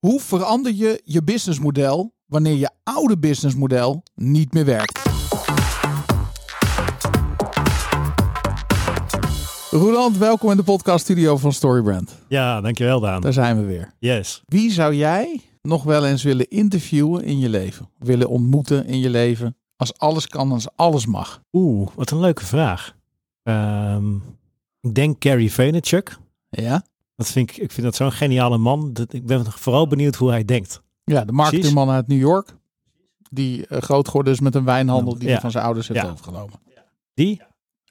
Hoe verander je je businessmodel wanneer je oude businessmodel niet meer werkt? Roland, welkom in de podcaststudio van Storybrand. Ja, dankjewel Daan. Daar zijn we weer. Yes. Wie zou jij nog wel eens willen interviewen in je leven? Willen ontmoeten in je leven? Als alles kan, als alles mag. Oeh, wat een leuke vraag. Ehm, ik denk Gary Vaynerchuk. Ja? Dat vind ik, ik vind dat zo'n geniale man. Dat, ik ben vooral benieuwd hoe hij denkt. Ja, de marketingman uit New York. Die uh, groot geworden is met een wijnhandel die Ja. hij van zijn ouders heeft Ja. overgenomen. Die?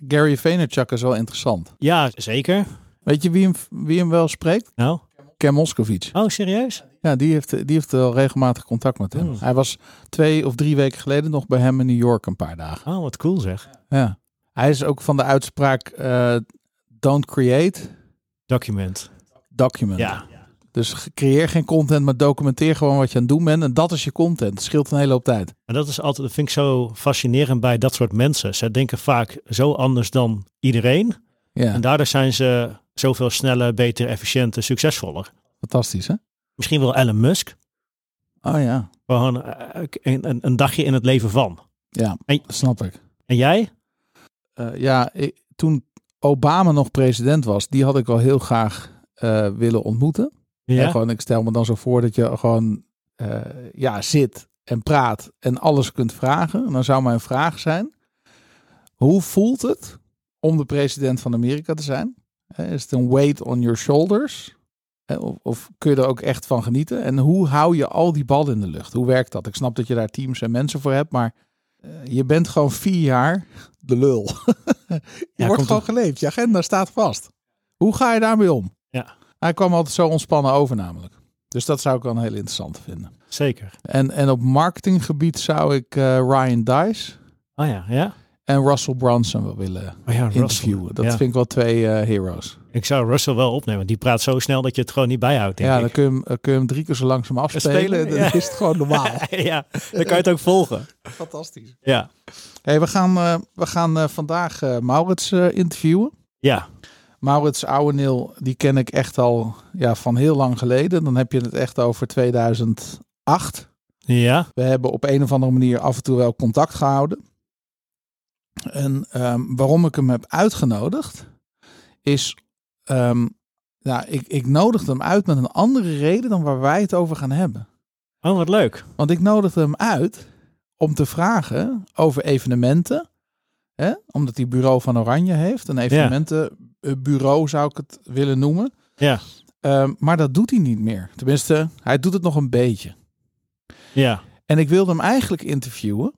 Gary Vaynerchuk is wel interessant. Ja, zeker. Weet je wie hem, wie hem wel spreekt? Nou? Ken Moscovici. Oh, serieus? Ja, die heeft, die heeft wel regelmatig contact met hem. Hmm. Hij was twee of drie weken geleden nog bij hem in New York een paar dagen. Oh, wat cool zeg. Ja. Hij is ook van de uitspraak eh, don't create, Document. Document. Ja. Dus creëer geen content, maar documenteer gewoon wat je aan het doen bent. En dat is je content. Het scheelt een hele hoop tijd. En dat is altijd, dat vind ik zo fascinerend bij dat soort mensen. Ze denken vaak zo anders dan iedereen. Ja, En daardoor zijn ze zoveel sneller, beter, efficiënter, succesvoller. fantastisch hè? Misschien wel Elon Musk. Oh ja, Gewoon eh, een, een, een dagje in het leven van. ja, En- dat snap ik. En jij? Eh, ja, ik- toen Obama nog president was, die had ik wel heel graag eh, willen ontmoeten. Ja. gewoon, ik stel me dan zo voor dat je gewoon eh, ja, zit en praat en alles kunt vragen. En dan zou mijn vraag zijn, hoe voelt het om de president van Amerika te zijn? Is het een weight on your shoulders? Of, of kun je er ook echt van genieten? En hoe hou je al die ballen in de lucht? Hoe werkt dat? Ik snap dat je daar teams en mensen voor hebt, maar eh, je bent gewoon vier jaar de lul. je Ja, wordt gewoon geleefd. Je agenda staat vast. Hoe ga je daarmee om? Ja. Hij kwam altijd zo ontspannen over namelijk. Dus dat zou ik wel een heel interessant vinden. Zeker. En, en op marketinggebied zou ik eh, Ryan Dice Oh ja, ja. en Russell Brunson wel willen Oh ja, interviewen. Russell. Dat Ja. vind ik wel twee eh, heroes. Ik zou Russell wel opnemen. Die praat zo snel dat je het gewoon niet bijhoudt, denk Ja, ik. dan kun je, hem, eh, kun je hem drie keer zo langzaam afspelen. Spelen, dan ja. is het gewoon normaal. ja, dan kan je het ook volgen. Fantastisch. Ja. Hey, we gaan, we gaan vandaag Maurits interviewen. Ja. Maurits Ouweneel, die ken ik echt al ja, van heel lang geleden. Dan heb je het echt over 2008. Ja. We hebben op een of andere manier af en toe wel contact gehouden. En ehm, waarom ik hem heb uitgenodigd, is. ehm, ja, ik, ik nodigde hem uit met een andere reden dan waar wij het over gaan hebben. Oh, wat leuk. Want ik nodigde hem uit om te vragen over evenementen. Hè? Omdat hij bureau van Oranje heeft. Een evenementenbureau zou ik het willen noemen. Ja. Ehm, maar dat doet hij niet meer. Tenminste, hij doet het nog een beetje. Ja. En ik wilde hem eigenlijk interviewen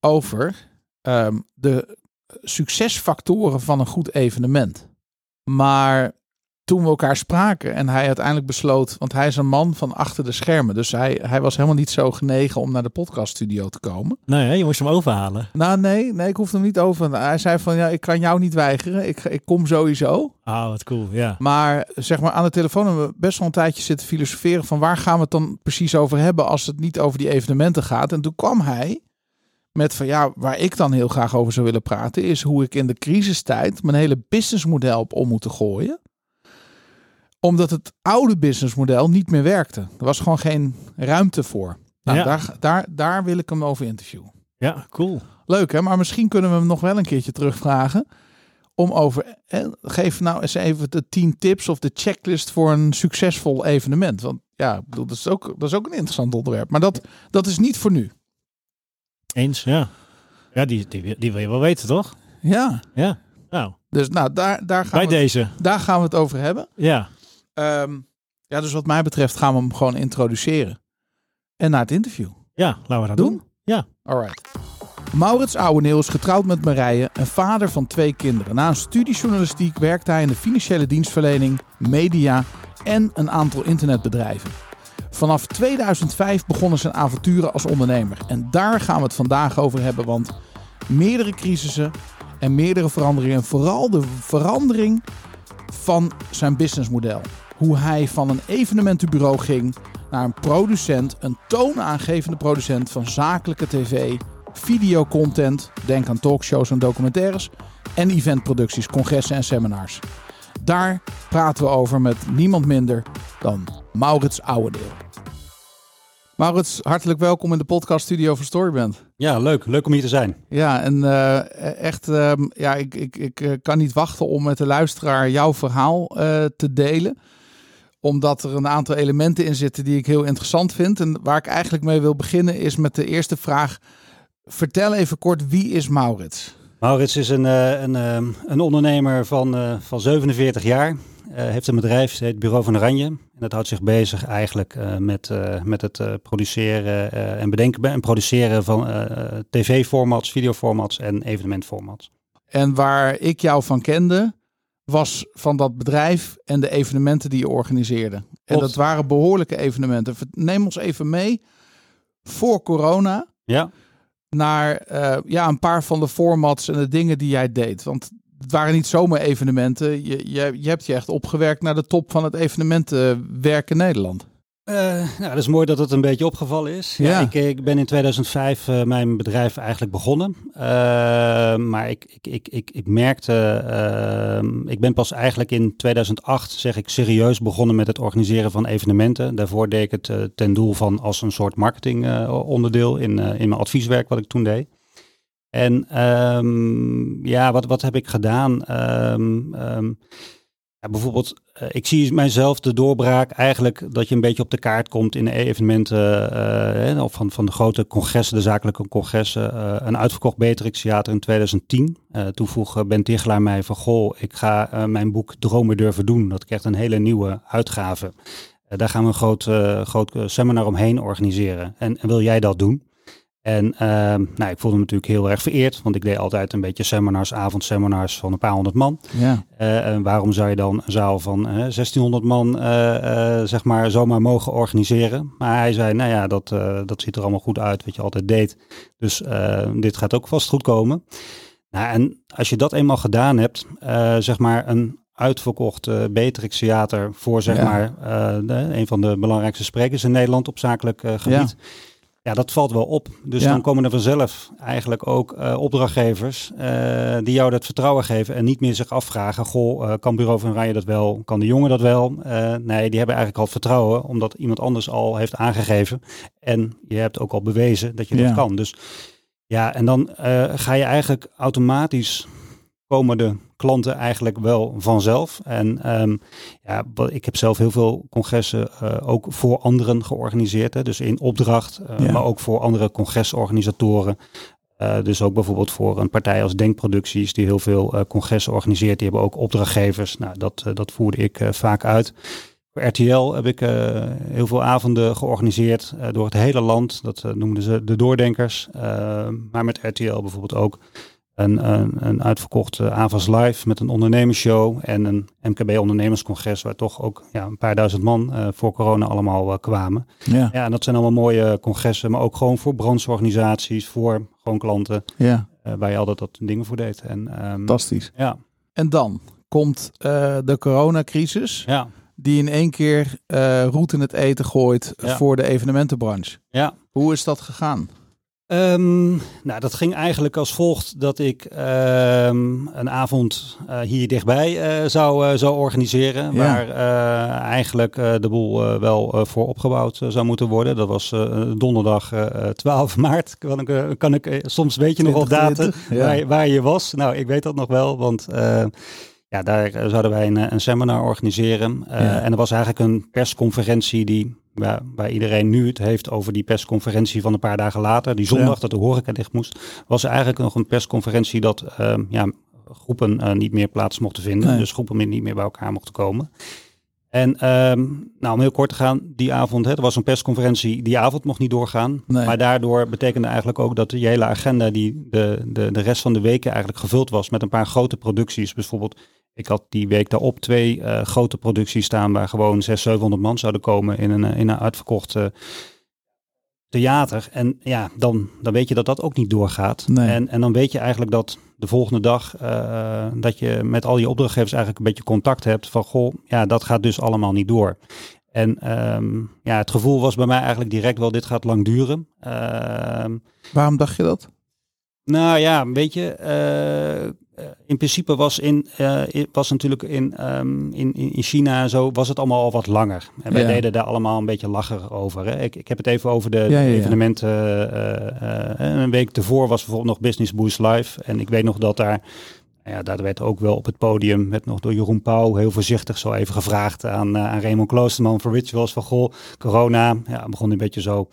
over ehm, de succesfactoren van een goed evenement. Maar toen we elkaar spraken en hij uiteindelijk besloot, want hij is een man van achter de schermen. Dus hij, hij was helemaal niet zo genegen om naar de podcaststudio te komen. Nee, je moest hem overhalen. Nou nee, nee, ik hoefde hem niet over. Hij zei van ja, ik kan jou niet weigeren. Ik, ik kom sowieso. Ah, wat cool. Ja. Maar zeg maar aan de telefoon hebben we best wel een tijdje zitten filosoferen van waar gaan we het dan precies over hebben als het niet over die evenementen gaat. En toen kwam hij met van ja, waar ik dan heel graag over zou willen praten is hoe ik in de crisistijd mijn hele businessmodel op om moeten gooien. Omdat het oude businessmodel niet meer werkte. Er was gewoon geen ruimte voor. Nou, Ja. daar, daar, daar wil ik hem over interviewen. Ja, cool. Leuk hè, maar misschien kunnen we hem nog wel een keertje terugvragen. Om over, eh, geef nou eens even de 10 tips of de checklist voor een succesvol evenement. Want ja, ik bedoel, dat, is ook, dat is ook een interessant onderwerp. Maar dat, dat is niet voor nu. Eens, ja. Ja, die, die, die wil je wel weten, toch? Ja, Ja. Nou, dus nou, daar, daar, gaan, bij we, deze. daar gaan we het over hebben. Ja. Ehm, ja, dus wat mij betreft gaan we hem gewoon introduceren. En naar het interview. Ja, laten we dat Doen? doen. Ja. Alright. Maurits Ouweneel is getrouwd met Marije en vader van twee kinderen. Na een studie journalistiek werkt hij in de financiële dienstverlening, media en een aantal internetbedrijven. Vanaf 2005 begonnen zijn avonturen als ondernemer. En daar gaan we het vandaag over hebben, want meerdere crisissen en meerdere veranderingen. En vooral de verandering van zijn businessmodel. Hoe hij van een evenementenbureau ging naar een producent, een toonaangevende producent van zakelijke tv, videocontent, denk aan talkshows en documentaires, en eventproducties, congressen en seminars. Daar praten we over met niemand minder dan Maurits Ouwendeel. Maurits, hartelijk welkom in de podcaststudio van Storyband. Ja, leuk. Leuk om hier te zijn. Ja, en uh, echt, uh, ja, ik, ik, ik uh, kan niet wachten om met de luisteraar jouw verhaal te delen. Omdat er een aantal elementen in zitten die ik heel interessant vind. En waar ik eigenlijk mee wil beginnen is met de eerste vraag. Vertel even kort, wie is Maurits? Maurits is een, een, een ondernemer van, van 47 jaar. Uh, heeft een bedrijf, het heet Bureau van Oranje. En dat houdt zich bezig eigenlijk met, met het produceren en bedenken en produceren van tv-formats, videoformats en evenementformats. En waar ik jou van kende, was van dat bedrijf en de evenementen die je organiseerde. En Klopt. dat waren behoorlijke evenementen. Neem ons even mee voor corona Ja. naar ja, een paar van de formats en de dingen die jij deed. Want het waren niet zomaar evenementen. Je, je, je hebt je echt opgewerkt naar de top van het evenementenwerk in Nederland. Uh, nou, dat is mooi dat het een beetje opgevallen is. Ja. ja ik, ik, ben in 2005 uh, mijn bedrijf eigenlijk begonnen. Uh, maar ik, ik, ik, ik, ik merkte, ehm, ik ben pas eigenlijk in 2008, zeg ik, serieus begonnen met het organiseren van evenementen. Daarvoor deed ik het eh, ten doel van als een soort marketingonderdeel in, in mijn advieswerk wat ik toen deed. En um, ja, wat, wat heb ik gedaan? Um, um, bijvoorbeeld, uh, ik zie mijzelf de doorbraak eigenlijk dat je een beetje op de kaart komt in evenementen uh, of van, van de grote congressen, de zakelijke congressen. Uh, een uitverkocht Beatrix Theater in 2010. toen vroeg Ben Tichelaar mij van, goh, ik ga mijn boek Dromen durven doen. Dat krijgt een hele nieuwe uitgave. daar gaan we een groot, groot seminar omheen organiseren. En, en wil jij dat doen? En uh, nou, ik voelde me natuurlijk heel erg vereerd, want ik deed altijd een beetje seminars, avondseminars van een paar honderd man. Ja. Uh, en waarom zou je dan een zaal van uh, 1600 man, uh, zeg maar, zomaar mogen organiseren? Maar hij zei, nou ja, dat, dat ziet er allemaal goed uit, wat je altijd deed. Dus dit gaat ook vast goed komen. Nou, en als je dat eenmaal gedaan hebt, zeg maar een uitverkocht uh, Beatrix Theater voor, zeg Ja. maar, de, een van de belangrijkste sprekers in Nederland op zakelijk gebied. Ja. Ja, dat valt wel op. Dus Ja. dan komen er vanzelf eigenlijk ook uh, opdrachtgevers uh, die jou dat vertrouwen geven en niet meer zich afvragen, goh, uh, kan Bureau van Oranje dat wel? Kan de jongen dat wel? nee, die hebben eigenlijk al vertrouwen omdat iemand anders al heeft aangegeven en je hebt ook al bewezen dat je Ja. dat kan. Dus ja, en dan ga je eigenlijk automatisch komen de klanten eigenlijk wel vanzelf. En um, ja, ik heb zelf heel veel congressen uh, ook voor anderen georganiseerd. Hè, dus in opdracht, uh, Ja. maar ook voor andere congresorganisatoren. Uh, dus ook bijvoorbeeld voor een partij als Denkproducties, die heel veel congressen organiseert. Die hebben ook opdrachtgevers. Nou, dat, dat voerde ik vaak uit. Voor RTL heb ik heel veel avonden georganiseerd door het hele land. Dat noemden ze de doordenkers. Maar met RTL bijvoorbeeld ook een, een, een uitverkochte AVAS Live met een ondernemersshow en een MKB ondernemerscongres waar toch ook ja, een paar duizend man uh, voor corona allemaal uh, kwamen. Ja. Ja, en dat zijn allemaal mooie congressen, maar ook gewoon voor brancheorganisaties, voor gewoon klanten, ja, uh, waar je altijd dat dingen voor deed. En, um, fantastisch. ja, En dan komt eh, de coronacrisis, ja, die in één keer eh roet in het eten gooit Ja. voor de evenementenbranche. ja. Hoe is dat gegaan? Ehm, nou, dat ging eigenlijk als volgt dat ik ehm, een avond eh, hier dichtbij eh, zou, eh, zou organiseren. Ja. Waar eigenlijk de boel wel voor opgebouwd zou moeten worden. Dat was donderdag eh, 12 maart. Kan ik, kan ik, soms weet je nog wel datum 2020, ja. waar, je- waar je was. Nou, ik weet dat nog wel, want... ja, daar zouden wij een, een seminar organiseren. Ja. En er was eigenlijk een persconferentie die, waar, waar iedereen nu het heeft over die persconferentie van een paar dagen later. Die zondag Ja. dat de horeca dicht moest. Was er eigenlijk nog een persconferentie dat ehm, ja, groepen eh, niet meer plaats mochten vinden. Nee. Dus groepen niet meer bij elkaar mochten komen. En ehm, nou, om heel kort te gaan, die avond, hè, er was een persconferentie, die avond mocht niet doorgaan. Nee. Maar daardoor betekende eigenlijk ook dat die hele agenda, die de, de, de rest van de weken eigenlijk gevuld was met een paar grote producties. Bijvoorbeeld, ik had die week daarop twee eh, grote producties staan waar gewoon 600, 700 man zouden komen in een, eh, in een uitverkocht eh, theater. En ja, dan, dan weet je dat dat ook niet doorgaat. Nee. En, en dan weet je eigenlijk dat de volgende dag dat je met al je opdrachtgevers eigenlijk een beetje contact hebt van goh, ja, dat gaat dus allemaal niet door. En ehm, ja, het gevoel was bij mij eigenlijk direct wel, dit gaat lang duren. Ehm, Waarom dacht je dat? nou ja, weet je, in principe was, in, was natuurlijk in, um, in, in China zo, was het allemaal al wat langer. En wij deden daar allemaal een beetje lacher over. Hè. Ik, ik heb het even over de, evenementen. een week tevoren was bijvoorbeeld nog Business Boost Live. En ik weet nog dat daar ja, daar werd ook wel op het podium, met nog door Jeroen Pauw, heel voorzichtig zo even gevraagd aan, uh, aan Raymond Kloosterman van Rituals van goh, corona. Ja, begon een beetje zo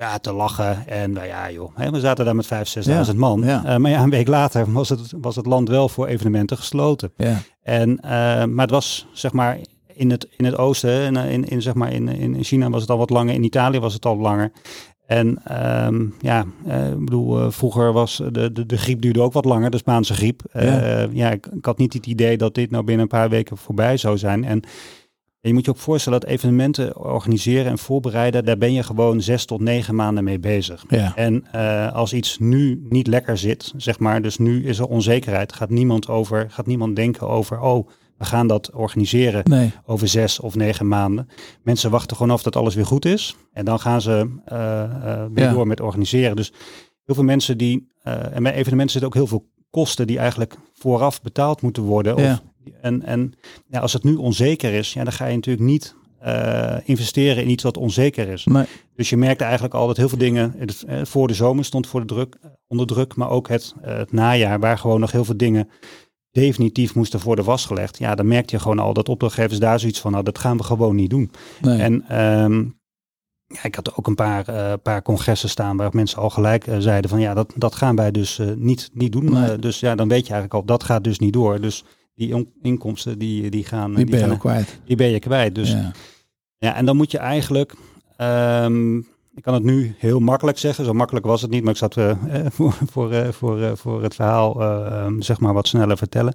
ja, te lachen. En nou ja, joh, we zaten daar met 5.000, 6.000 man. Uh, maar ja, een week later was het, was het land wel voor evenementen gesloten. Ja. En, uh, maar het was zeg maar in het, in het oosten, in, in, in, zeg maar in, in China was het al wat langer, in Italië was het al langer. En um, ja, uh, ik bedoel, uh, vroeger was de, de, de griep duurde ook wat langer, de Spaanse griep. Uh, ja, ja ik, ik, had niet het idee dat dit nou binnen een paar weken voorbij zou zijn. En je moet je ook voorstellen dat evenementen organiseren en voorbereiden, daar ben je gewoon zes tot negen maanden mee bezig. Ja. En als iets nu niet lekker zit, zeg maar, dus nu is er onzekerheid, gaat niemand over, gaat niemand denken over, oh, we gaan dat organiseren over zes of negen maanden. Mensen wachten gewoon af dat alles weer goed is. En dan gaan ze uh, weer door met organiseren. Dus heel veel mensen die. En bij evenementen zitten ook heel veel kosten die eigenlijk vooraf betaald moeten worden. Of, en en ja, als het nu onzeker is, ja, dan ga je natuurlijk niet investeren in iets wat onzeker is. Nee. Dus je merkte eigenlijk al dat heel veel dingen het, voor de zomer stond voor de druk, onder druk, maar ook het, het najaar, waar gewoon nog heel veel dingen definitief moesten worden vastgelegd. Ja, dan merkte je gewoon al dat opdrachtgevers daar zoiets van, nou, dat gaan we gewoon niet doen. En um, ja, ik had ook een paar, uh, paar congressen staan waar mensen al gelijk uh, zeiden van, ja, dat, dat gaan wij dus uh, niet, niet doen. Nee. dus ja, dan weet je eigenlijk al, dat gaat dus niet door. Dus die inkomsten, die, die gaan... Die, die ben je kwijt. Die ben je kwijt. Dus ja, ja en dan moet je eigenlijk... Um, ik kan het nu heel makkelijk zeggen, zo makkelijk was het niet, maar ik zat uh, voor, voor, uh, voor, uh, voor het verhaal um, zeg maar wat sneller vertellen.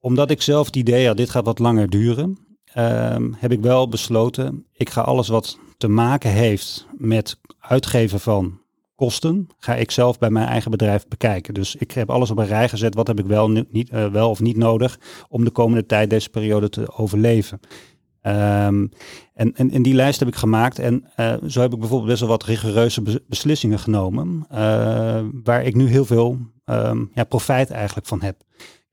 Omdat ik zelf het idee had, dit gaat wat langer duren, um, heb ik wel besloten, ik ga alles wat te maken heeft met uitgeven van kosten, ga ik zelf bij mijn eigen bedrijf bekijken. Dus ik heb alles op een rij gezet, wat heb ik wel, niet, wel of niet nodig om de komende tijd deze periode te overleven. Um, en, en, die lijst heb ik gemaakt. En uh, zo heb ik bijvoorbeeld best wel wat rigoureuze beslissingen genomen. Uh, waar ik nu heel veel um, ja, profijt eigenlijk van heb.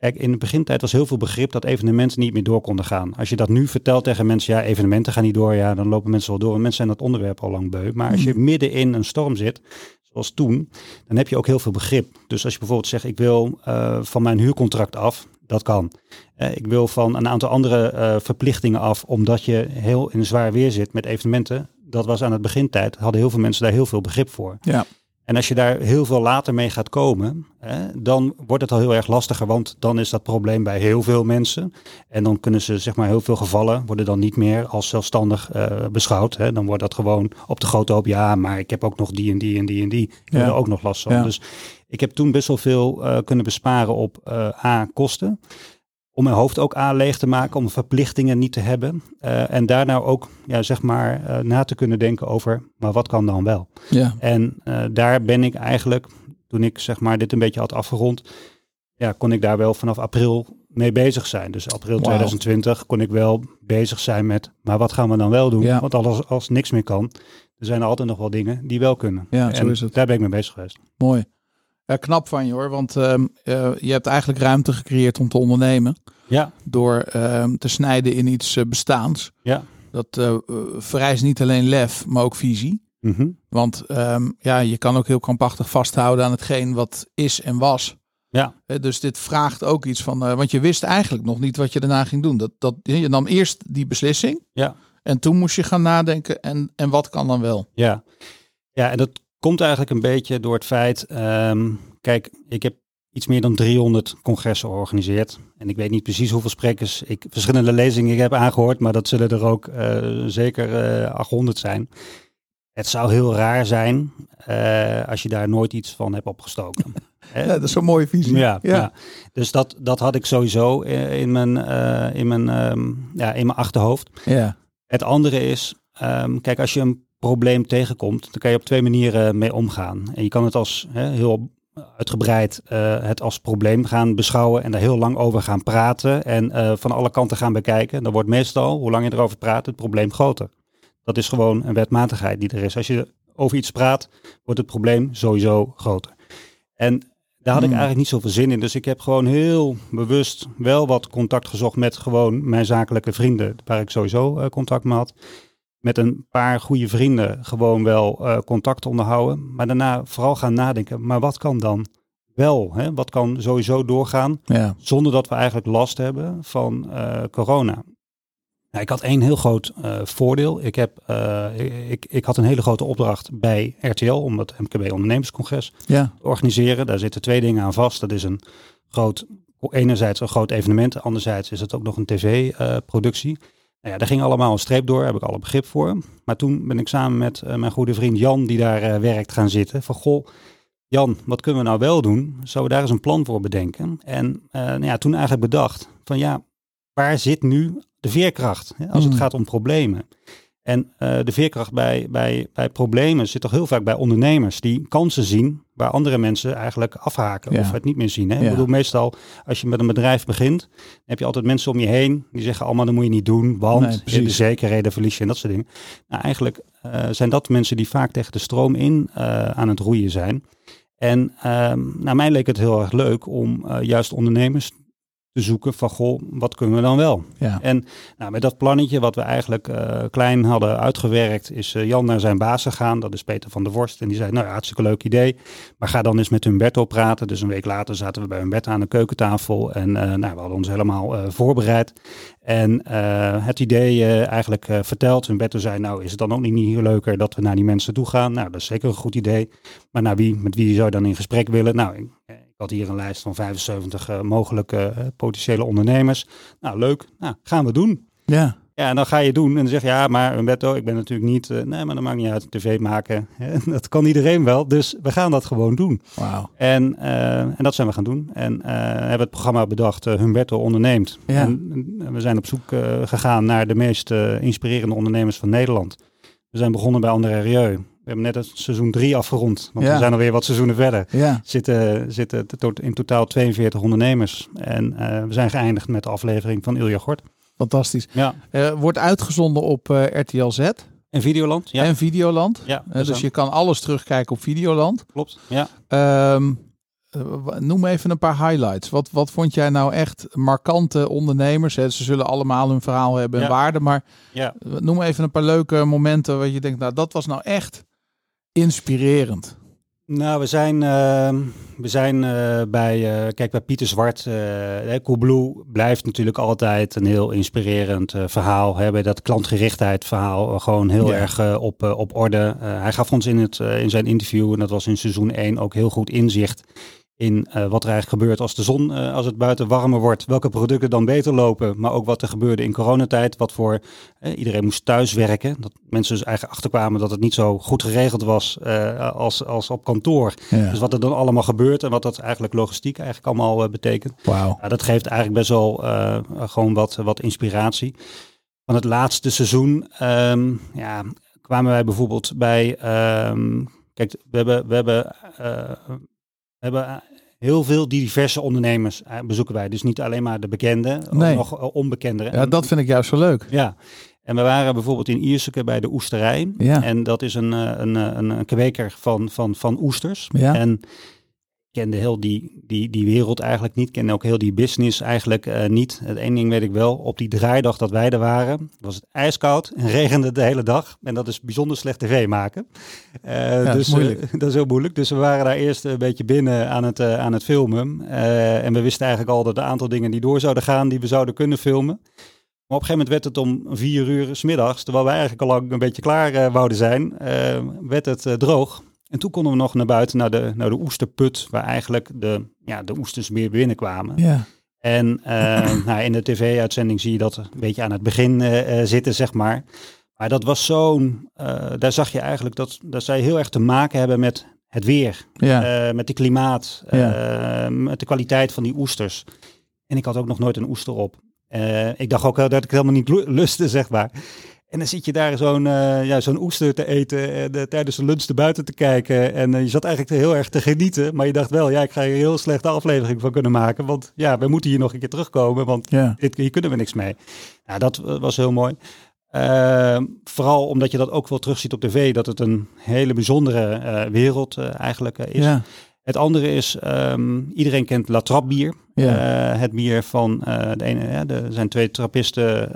Kijk, in de begintijd was heel veel begrip dat evenementen niet meer door konden gaan. Als je dat nu vertelt tegen mensen, ja, evenementen gaan niet door, ja, dan lopen mensen wel door. En mensen zijn dat onderwerp al lang beu. Maar als je hmm. midden in een storm zit, zoals toen, dan heb je ook heel veel begrip. Dus als je bijvoorbeeld zegt, ik wil uh, van mijn huurcontract af, dat kan. Uh, ik wil van een aantal andere uh, verplichtingen af, omdat je heel in zwaar weer zit met evenementen. Dat was aan het begintijd, hadden heel veel mensen daar heel veel begrip voor. Ja. En als je daar heel veel later mee gaat komen, hè, dan wordt het al heel erg lastiger, want dan is dat probleem bij heel veel mensen. En dan kunnen ze, zeg maar, heel veel gevallen worden dan niet meer als zelfstandig uh, beschouwd. Hè. Dan wordt dat gewoon op de grote hoop, ja, maar ik heb ook nog die en die en die en die. Ik ja. er ook nog last van. Ja. Dus ik heb toen best wel veel uh, kunnen besparen op uh, A, kosten om mijn hoofd ook aan leeg te maken, om verplichtingen niet te hebben. Uh, en daarna ook, ja, zeg maar, uh, na te kunnen denken over, maar wat kan dan wel? Ja. En uh, daar ben ik eigenlijk, toen ik zeg maar dit een beetje had afgerond, ja, kon ik daar wel vanaf april mee bezig zijn. Dus april wow. 2020 kon ik wel bezig zijn met, maar wat gaan we dan wel doen? Ja. Want als, als niks meer kan, er zijn er altijd nog wel dingen die wel kunnen. Ja, en zo is het. Daar ben ik mee bezig geweest. Mooi. Ja, knap van je hoor, want uh, uh, je hebt eigenlijk ruimte gecreëerd om te ondernemen. Ja. Door uh, te snijden in iets eh, bestaans. Ja. Dat uh, vereist niet alleen lef, maar ook visie. Mm -hmm. Want um, ja, je kan ook heel krampachtig vasthouden aan hetgeen wat is en was. Ja. dus dit vraagt ook iets van, want je wist eigenlijk nog niet wat je daarna ging doen. Dat, dat, je nam eerst die beslissing. Ja. En toen moest je gaan nadenken en, en wat kan dan wel? Ja. Ja, en dat komt eigenlijk een beetje door het feit, um, kijk, ik heb iets meer dan 300 congressen georganiseerd. En ik weet niet precies hoeveel sprekers ik verschillende lezingen heb aangehoord, maar dat zullen er ook uh, zeker uh, eh, 800 zijn. Het zou heel raar zijn uh, als je daar nooit iets van hebt opgestoken. ja, dat is een mooie visie. Ja, ja. ja. dus dat, dat had ik sowieso in mijn, in mijn, um, ja, in mijn achterhoofd. Ja. Het andere is, um, kijk, als je een probleem tegenkomt, dan kan je op twee manieren mee omgaan. En je kan het als hè, heel uitgebreid uh, het als probleem gaan beschouwen en daar heel lang over gaan praten en uh, van alle kanten gaan bekijken. Dan wordt meestal, hoe lang je erover praat, het probleem groter. Dat is gewoon een wetmatigheid die er is. Als je over iets praat, wordt het probleem sowieso groter. En Daar had ik hmm. eigenlijk niet zoveel zin in. Dus ik heb gewoon heel bewust wel wat contact gezocht met gewoon mijn zakelijke vrienden, waar ik sowieso uh, contact mee had. Met een paar goede vrienden gewoon wel uh, contact onderhouden. Maar daarna vooral gaan nadenken, maar wat kan dan wel? Hè? Wat kan sowieso doorgaan ja. zonder dat we eigenlijk last hebben van uh, corona? Nou, ik had één heel groot uh, voordeel. Ik, heb, ik, ik had een hele grote opdracht bij RTL om het MKB Ondernemerscongres ja. te organiseren. Daar zitten twee dingen aan vast. Dat is een groot, enerzijds een groot evenement, anderzijds is het ook nog een tv-productie. Nou ja, daar ging allemaal een streep door, heb ik alle begrip voor. Maar toen ben ik samen met mijn goede vriend Jan, die daar werkt, gaan zitten. Van goh, Jan, wat kunnen we nou wel doen? Zouden we daar eens een plan voor bedenken? En nou ja, toen eigenlijk bedacht van ja, waar zit nu de veerkracht hè, als het hmm. gaat om problemen. En de veerkracht bij, bij, bij problemen zit toch heel vaak bij ondernemers die kansen zien waar andere mensen eigenlijk afhaken of het niet meer zien. Hè? Ja. Ik bedoel, meestal als je met een bedrijf begint, heb je altijd mensen om je heen die zeggen allemaal dat moet je niet doen, want nee, de zekerheden verlies je en dat soort dingen. Nou, eigenlijk uh, zijn dat mensen die vaak tegen de stroom in uh, aan het roeien zijn. En uh, naar mij leek het heel erg leuk om juist ondernemers te zoeken van, goh, wat kunnen we dan wel? Ja. En nou, met dat plannetje wat we eigenlijk uh, klein hadden uitgewerkt, is uh, Jan naar zijn baas gegaan. Dat is Peter van der Vorst. En die zei, nou ja, hartstikke leuk idee. Maar ga dan eens met Humberto praten. Dus een week later zaten we bij Humberto aan de keukentafel. En uh, nou, we hadden ons helemaal voorbereid. En het idee eigenlijk verteld. Humberto zei, nou is het dan ook niet, niet leuker dat we naar die mensen toe gaan? Nou, dat is zeker een goed idee. Maar naar wie, met wie zou je dan in gesprek willen? Nou, had hier een lijst van 75 uh, eh, mogelijke uh, potentiële ondernemers. Nou, leuk. Nou, gaan we doen. Ja. Ja, en dan ga je doen en dan zeg je, ja, maar Umberto, ik ben natuurlijk niet, uh, nee, maar dat maakt niet uit, tv maken. dat kan iedereen wel, dus we gaan dat gewoon doen. Wow. En, en dat zijn we gaan doen. En hebben het programma bedacht, Humberto onderneemt. Ja. En, we zijn op zoek gegaan naar de meest inspirerende ondernemers van Nederland. We zijn begonnen bij André Rieu. We hebben net het seizoen 3 afgerond. Want we zijn alweer wat seizoenen verder. Ja. Zitten, zitten in totaal 42 ondernemers. En uh, we zijn geëindigd met de aflevering van Ilja Gort. Fantastisch. Ja. Uh, wordt uitgezonden op uh, eh, RTL Z. En Videoland. Ja. En Videoland. Ja, dus je kan alles terugkijken op Videoland. Klopt. Ja. Um, noem even een paar highlights. Wat, wat vond jij nou echt markante ondernemers? Hè? Ze zullen allemaal hun verhaal hebben en waarde. Maar ja. noem even een paar leuke momenten waar je denkt, nou dat was nou echt inspirerend? Nou, we zijn, uh, we zijn uh, bij, uh, kijk, bij Pieter Zwart. Uh, Coolblue blijft natuurlijk altijd een heel inspirerend verhaal. Hè, bij dat klantgerichtheid verhaal gewoon heel erg op, op orde. hij gaf ons in, het, in zijn interview, en dat was in seizoen 1, ook heel goed inzicht in uh, wat er eigenlijk gebeurt als de zon, uh, als het buiten warmer wordt, welke producten dan beter lopen, maar ook wat er gebeurde in coronatijd, wat voor uh, iedereen moest thuiswerken, dat mensen dus eigenlijk achterkwamen dat het niet zo goed geregeld was als, als op kantoor. Dus wat er dan allemaal gebeurt en wat dat eigenlijk logistiek eigenlijk allemaal betekent. Wow. dat geeft eigenlijk best wel gewoon wat, wat inspiratie. Van het laatste seizoen um, ja, kwamen wij bijvoorbeeld bij, um, kijk, we hebben, we hebben hebben heel veel diverse ondernemers eh, bezoeken wij. Dus niet alleen maar de bekende, nee. nog eh, onbekendere. Ja, dat vind ik juist zo leuk. Ja. En we waren bijvoorbeeld in Ierseke bij de oesterij. Ja. En dat is een, eh, een, een, een kweker van, van, van oesters. Ja. En kende heel die, die, die wereld eigenlijk niet. Kende ook heel die business eigenlijk uh, niet. Het één ding weet ik wel. Op die draaidag dat wij er waren, was het ijskoud en regende de hele dag. En dat is bijzonder slecht tv maken. Uh, dus dat is, uh, dat is heel moeilijk. Dus we waren daar eerst een beetje binnen aan het, aan het filmen. en we wisten eigenlijk al dat een aantal dingen die door zouden gaan, die we zouden kunnen filmen. Maar op een gegeven moment werd het om vier uur s middags, terwijl wij eigenlijk al lang een beetje klaar wouden zijn, werd het droog. En toen konden we nog naar buiten, naar de, naar de oesterput, waar eigenlijk de, ja, de oesters meer binnenkwamen. Ja. En uh, nou, in de tv-uitzending zie je dat een beetje aan het begin uh, zitten, zeg maar. Maar dat was zo'n, uh, daar zag je eigenlijk dat, dat zij heel erg te maken hebben met het weer, ja. met het klimaat, ja. met de kwaliteit van die oesters. En ik had ook nog nooit een oester op. ik dacht ook dat ik helemaal niet lustte, zeg maar. En dan zit je daar zo'n uh, ja, zo'n oester te eten en uh, tijdens de lunch te buiten te kijken. En uh, je zat eigenlijk heel erg te genieten. Maar je dacht wel, ja, ik ga hier een heel slechte aflevering van kunnen maken. Want ja, we moeten hier nog een keer terugkomen, want ja. dit, hier kunnen we niks mee. Nou, dat was heel mooi. Ehm, vooral omdat je dat ook wel terugziet op tv, dat het een hele bijzondere wereld eigenlijk is. Ja. Het andere is, ehm, iedereen kent La Trappe bier. Ja. het bier van de ene, ja, er zijn twee trappisten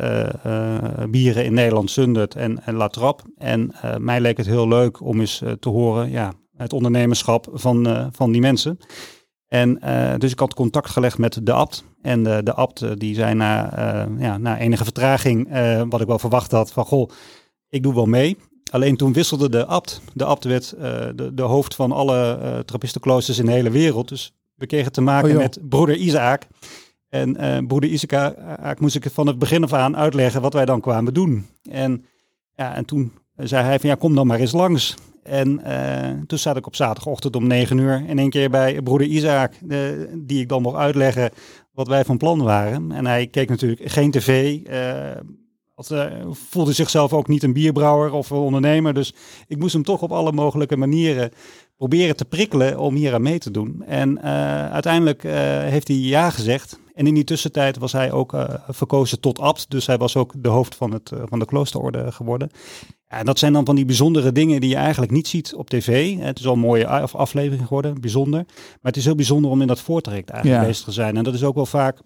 bieren in Nederland, Sundert en, en La Trappe. En mij leek het heel leuk om eens te horen, ja, het ondernemerschap van, van die mensen. En dus ik had contact gelegd met de abt. En de, de abt die zei na, ja, na enige vertraging, wat ik wel verwacht had, van goh, ik doe wel mee. Alleen toen wisselde de abt. De abt werd uh, de, de hoofd van alle uh, trappistenkloosters in de hele wereld. Dus we kregen te maken oh, met broeder Isaac. En uh, broeder Isaac moest ik van het begin af aan uitleggen wat wij dan kwamen doen. En, ja, en toen zei hij van ja, kom dan maar eens langs. En toen zat ik op zaterdagochtend om negen uur in één keer bij broeder Isaac, die ik dan mocht uitleggen wat wij van plan waren. En hij keek natuurlijk geen tv, als, uh, voelde zichzelf ook niet een bierbrouwer of een ondernemer. Dus ik moest hem toch op alle mogelijke manieren proberen te prikkelen om hier aan mee te doen. En uh, uiteindelijk uh, heeft hij ja gezegd. En in die tussentijd was hij ook verkozen tot abt. Dus hij was ook de hoofd van, het, van de kloosterorde geworden. Ja, en dat zijn dan van die bijzondere dingen die je eigenlijk niet ziet op tv. Het is al een mooie aflevering geworden, bijzonder. Maar het is heel bijzonder om in dat voortraject eigenlijk bezig te zijn. En dat is ook wel vaak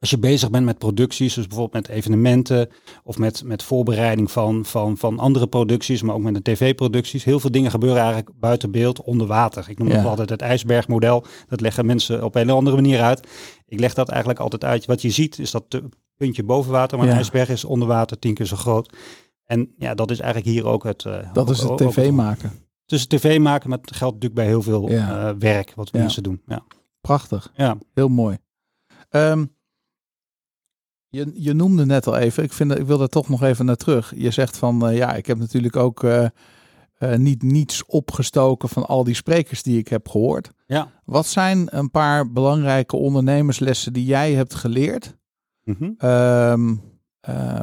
als je bezig bent met producties, dus bijvoorbeeld met evenementen of met, met voorbereiding van, van, van andere producties, maar ook met de tv-producties. Heel veel dingen gebeuren eigenlijk buiten beeld, onder water. Ik noem ja. het altijd het ijsbergmodel. Dat leggen mensen op een andere manier uit. Ik leg dat eigenlijk altijd uit. Wat je ziet is dat puntje boven water, maar een ijsberg is onder water tien keer zo groot. En ja, dat is eigenlijk hier ook het... Uh, dat is het tv maken. Dus tv maken, maar het geldt natuurlijk bij heel veel uh, werk wat mensen doen. Ja. Prachtig. Ja. Heel mooi. Um, je, je noemde net al even, ik, vind, ik wil er toch nog even naar terug. Je zegt van uh, ja, ik heb natuurlijk ook uh, uh, niet niets opgestoken van al die sprekers die ik heb gehoord. Ja. Wat zijn een paar belangrijke ondernemerslessen die jij hebt geleerd? Mm -hmm. um,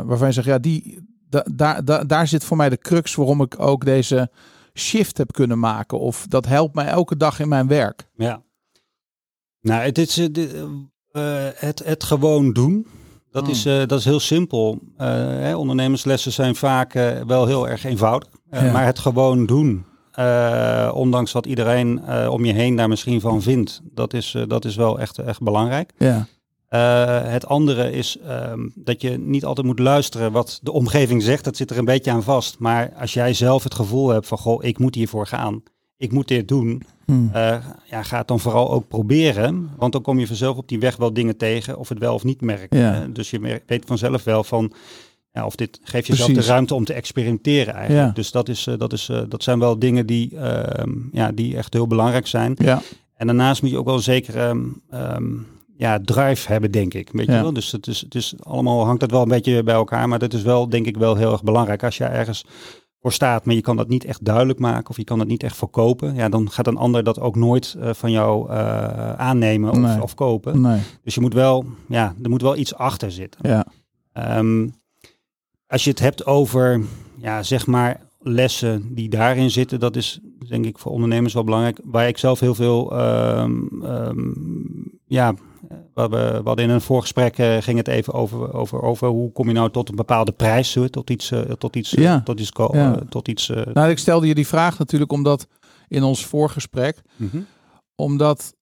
waarvan je zegt, ja, die, da, da, da, daar zit voor mij de crux waarom ik ook deze shift heb kunnen maken. Of dat helpt mij elke dag in mijn werk. Ja. Nou, het is het, het gewoon doen. Dat, is, uh, dat is heel simpel. Uh, hè, ondernemerslessen zijn vaak uh, wel heel erg eenvoudig. Ja. Maar het gewoon doen, ondanks wat iedereen om je heen daar misschien van vindt, dat is, dat is wel echt, echt belangrijk. Ja. het andere is um, dat je niet altijd moet luisteren wat de omgeving zegt. Dat zit er een beetje aan vast. Maar als jij zelf het gevoel hebt van, goh, ik moet hiervoor gaan. Ik moet dit doen Hmm. Uh, ja, ga het dan vooral ook proberen. Want dan kom je vanzelf op die weg wel dingen tegen of het wel of niet merkt. Ja. Uh, dus je weet vanzelf wel van ja, of dit geeft jezelf Precies. de ruimte om te experimenteren eigenlijk. Ja. Dus dat, is, uh, dat, is, dat zijn wel dingen die, ehm, ja, die echt heel belangrijk zijn. Ja. En daarnaast moet je ook wel zeker um, ja, drive hebben, denk ik. Weet je wel? Dus het is, het is allemaal hangt het wel een beetje bij elkaar. Maar dat is wel, denk ik, wel heel erg belangrijk. Als je ergens voor staat, maar je kan dat niet echt duidelijk maken of je kan dat niet echt verkopen, ja, dan gaat een ander dat ook nooit uh, van jou uh, aannemen of, nee. of kopen. Nee. Dus je moet wel, ja, er moet wel iets achter zitten. Ja. Um, als je het hebt over, ja, zeg maar lessen die daarin zitten, dat is denk ik voor ondernemers wel belangrijk. Waar ik zelf heel veel, um, um, ja, we, we hadden in een voorgesprek uh, ging het even over, over, over hoe kom je nou tot een bepaalde prijs, tot iets, uh, tot iets, ja. tot iets, ja. tot iets. Nou, ik stelde je die vraag natuurlijk omdat in ons voorgesprek, mm -hmm. omdat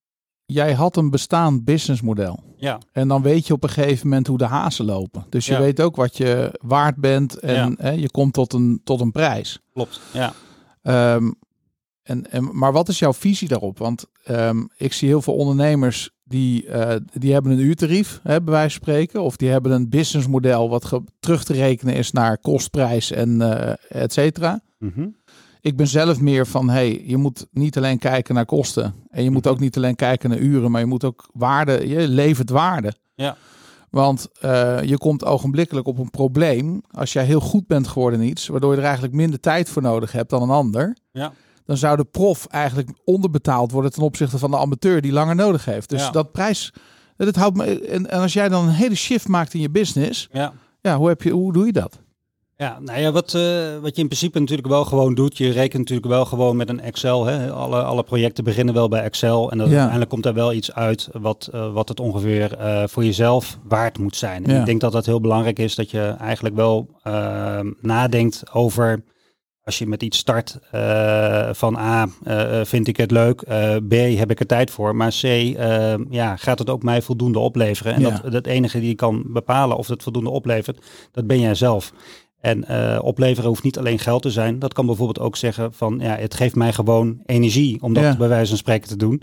jij had een bestaand businessmodel. Ja. En dan weet je op een gegeven moment hoe de hazen lopen. Dus je ja. weet ook wat je waard bent en hè, je komt tot een, tot een prijs. Klopt. Ja. Ehm, en, en, maar wat is jouw visie daarop? Want ehm, ik zie heel veel ondernemers die, eh, die hebben een uurtarief, hè, bij wijze van spreken. Of die hebben een businessmodel wat terug te rekenen is naar kostprijs en eh et cetera. Mhm. Ik ben zelf meer van, hey, je moet niet alleen kijken naar kosten. En je moet ook niet alleen kijken naar uren, maar je moet ook waarde, je levert waarde. Ja. Want eh, je komt ogenblikkelijk op een probleem als jij heel goed bent geworden in iets, waardoor je er eigenlijk minder tijd voor nodig hebt dan een ander. Ja. Dan zou de prof eigenlijk onderbetaald worden ten opzichte van de amateur die langer nodig heeft. Dus Ja. dat prijs, dat houdt me. En, en als jij dan een hele shift maakt in je business, Ja. ja, hoe, heb je, hoe doe je dat? Ja, nou ja, wat, eh, wat je in principe natuurlijk wel gewoon doet, je rekent natuurlijk wel gewoon met een Excel. Hè? Alle, alle projecten beginnen wel bij Excel en dan Ja. uiteindelijk komt er wel iets uit wat, eh, wat het ongeveer eh, voor jezelf waard moet zijn. En ik denk dat dat heel belangrijk is, dat je eigenlijk wel nadenkt over als je met iets start uh, van A, uh, vind ik het leuk, uh, B, heb ik er tijd voor, maar C, ja, gaat het ook mij voldoende opleveren? En dat, dat enige die kan bepalen of het voldoende oplevert, dat ben jij zelf. En opleveren hoeft niet alleen geld te zijn. Dat kan bijvoorbeeld ook zeggen van ja, het geeft mij gewoon energie om dat bij wijze van spreken te doen.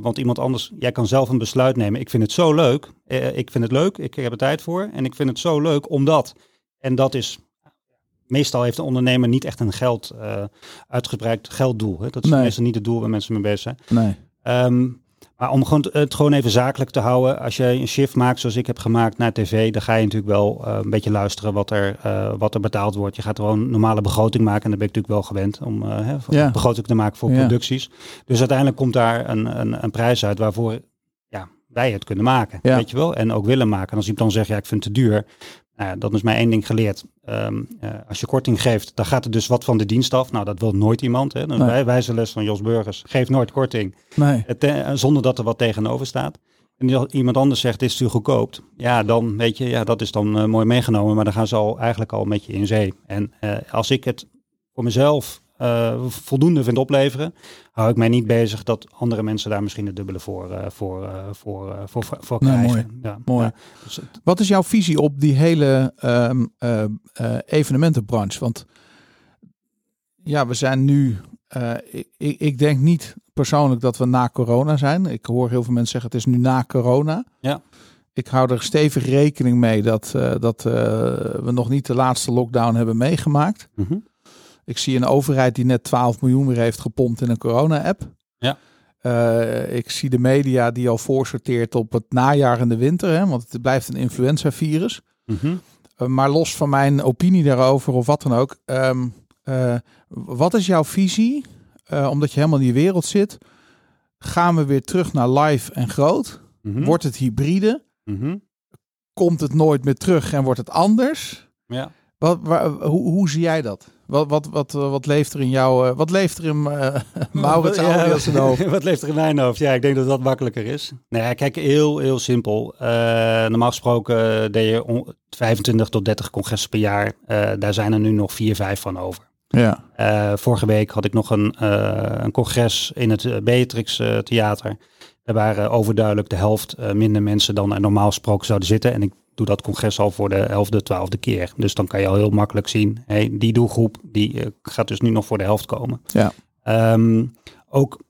want iemand anders, jij kan zelf een besluit nemen. Ik vind het zo leuk. ik vind het leuk, ik heb er tijd voor. En ik vind het zo leuk omdat. En dat is meestal heeft een ondernemer niet echt een geld uh, uitgebreid gelddoel. Hè? Dat is meestal niet het doel waar mensen mee bezig zijn. Nee. Ehm, maar om gewoon, het gewoon even zakelijk te houden. Als je een shift maakt zoals ik heb gemaakt naar tv, dan ga je natuurlijk wel uh, een beetje luisteren wat er, uh, wat er betaald wordt. Je gaat gewoon een normale begroting maken. En daar ben ik natuurlijk wel gewend om uh, hè, ja. begroting te maken voor ja. producties. Dus uiteindelijk komt daar een, een, een prijs uit waarvoor ja, wij het kunnen maken. Ja. Weet je wel? En ook willen maken. En als iemand dan zegt, ja, ik vind het te duur. Nou ja, dat is mij één ding geleerd. Um, uh, als je korting geeft, dan gaat er dus wat van de dienst af. Nou, dat wil nooit iemand. Hè. Nee. wijze les van Jos Burgers. Geef nooit korting. Nee. Het, uh, zonder dat er wat tegenover staat. En iemand anders zegt, dit is te goedkoop. Ja, dan weet je, ja, dat is dan uh, mooi meegenomen. Maar dan gaan ze al eigenlijk al met je in zee. En als ik het voor mezelf uh, voldoende vindt opleveren, hou ik mij niet bezig dat andere mensen daar misschien het dubbele voor, uh, voor, uh, voor, voor, voor krijgen. mooi. Ja, mooi. Ja, dus Wat is jouw visie op die hele um, evenementenbranche? Want ja, we zijn nu, ik, ik denk niet persoonlijk dat we na corona zijn. Ik hoor heel veel mensen zeggen het is nu na corona. Ja. Ik hou er stevig rekening mee dat, dat we nog niet de laatste lockdown hebben meegemaakt. Mm -hmm. Ik zie een overheid die net 12 miljoen weer heeft gepompt in een corona-app. Ja. Uh, ik zie de media die al voorsorteert op het najaar en de winter, hè, want het blijft een influenza-virus. -hmm. uh, maar los van mijn opinie daarover of wat dan ook, um, uh, wat is jouw visie? omdat je helemaal in die wereld zit, gaan we weer terug naar live en groot? -hmm. Wordt het hybride? -hmm. Komt het nooit meer terug en wordt het anders? Ja. Wat, waar, hoe, hoe zie jij dat? Wat, wat, wat, wat leeft er in jou? Wat leeft er in uh, Maurits ja, hoofd? Wat leeft er in mijn hoofd? Ja, ik denk dat dat makkelijker is. Nee, kijk, heel, heel simpel. Uh, normaal gesproken deed je 25 tot 30 congressen per jaar. Uh, daar zijn er nu nog 4, 5 van over. Ja. vorige week had ik nog een, een congres in het Beatrix Theater. Er waren overduidelijk de helft minder mensen dan er normaal gesproken zouden zitten. En ik doe dat congres al voor de elfde, twaalfde keer. Dus dan kan je al heel makkelijk zien, hey, die doelgroep die uh, gaat dus nu nog voor de helft komen. Ja. Um, ook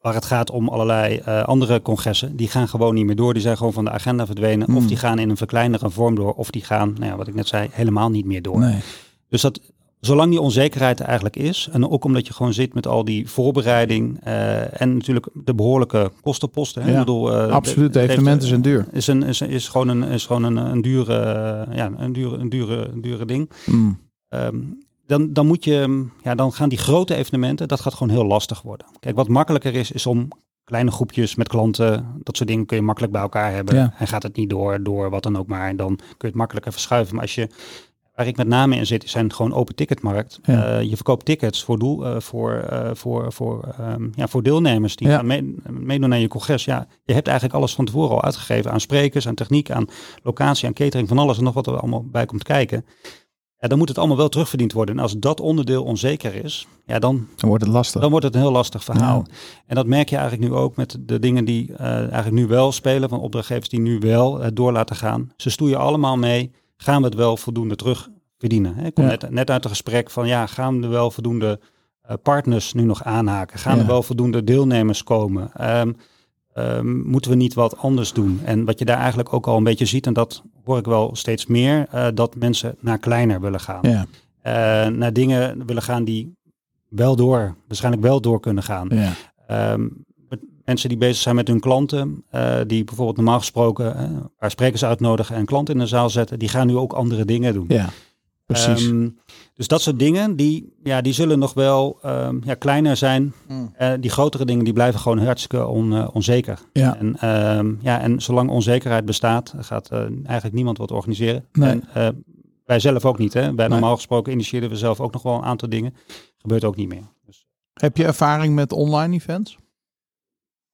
waar het gaat om allerlei uh, andere congressen, die gaan gewoon niet meer door. Die zijn gewoon van de agenda verdwenen. Mm. Of die gaan in een verkleinere vorm door. Of die gaan, nou ja, wat ik net zei, helemaal niet meer door. Nee. Dus dat, zolang die onzekerheid er eigenlijk is, en ook omdat je gewoon zit met al die voorbereiding uh, en natuurlijk de behoorlijke kostenposten. Hè? Ja, ik bedoel, uh, absoluut, de evenementen zijn duur. Is, een, is, is gewoon een, is gewoon een, een dure, ja, een dure, een dure, een dure ding. Mm. Um, dan, dan moet je, ja, dan gaan die grote evenementen, dat gaat gewoon heel lastig worden. Kijk, wat makkelijker is, is om kleine groepjes met klanten, dat soort dingen kun je makkelijk bij elkaar hebben. Ja. En gaat het niet door, door wat dan ook maar. En dan kun je het makkelijker verschuiven. Maar als je Waar ik met name in zit, zijn gewoon open ticketmarkt. Ja. Uh, je verkoopt tickets voor, doel, uh, voor, uh, voor, voor, um, ja, voor deelnemers die Ja. gaan mee, meedoen aan je congres. Ja, je hebt eigenlijk alles van tevoren al uitgegeven aan sprekers, aan techniek, aan locatie, aan catering, van alles en nog wat er allemaal bij komt kijken. Ja, dan moet het allemaal wel terugverdiend worden. En als dat onderdeel onzeker is, ja, dan, Dan wordt het lastig. dan wordt het een heel lastig verhaal. Nou, En dat merk je eigenlijk nu ook met de dingen die eigenlijk nu wel spelen, van opdrachtgevers die nu wel uh, door laten gaan. Ze stoeien allemaal mee. Gaan we het wel voldoende terug verdienen? Hè? Ik kom Ja. net, net uit een gesprek van ja, gaan er wel voldoende uh, partners nu nog aanhaken? Gaan Ja. er wel voldoende deelnemers komen? Ehm, ehm, moeten we niet wat anders doen? En wat je daar eigenlijk ook al een beetje ziet, en dat hoor ik wel steeds meer, uh, dat mensen naar kleiner willen gaan. ja, Uh, naar dingen willen gaan die wel door, waarschijnlijk wel door kunnen gaan. ja, Ehm, mensen die bezig zijn met hun klanten, eh, die bijvoorbeeld normaal gesproken eh, een paar sprekers uitnodigen en klanten in de zaal zetten, die gaan nu ook andere dingen doen. ja. Precies. Ehm, dus dat soort dingen, die, ja, die zullen nog wel ehm, ja, kleiner zijn. Mm. Eh, die grotere dingen, die blijven gewoon hartstikke on, eh, onzeker. Ja. En, ehm, ja, en zolang onzekerheid bestaat, gaat eigenlijk niemand wat organiseren. Nee. En eh, wij zelf ook niet. Hè? Bij Nee. normaal gesproken initiëren we zelf ook nog wel een aantal dingen. Gebeurt ook niet meer. Dus, Heb je ervaring met online events?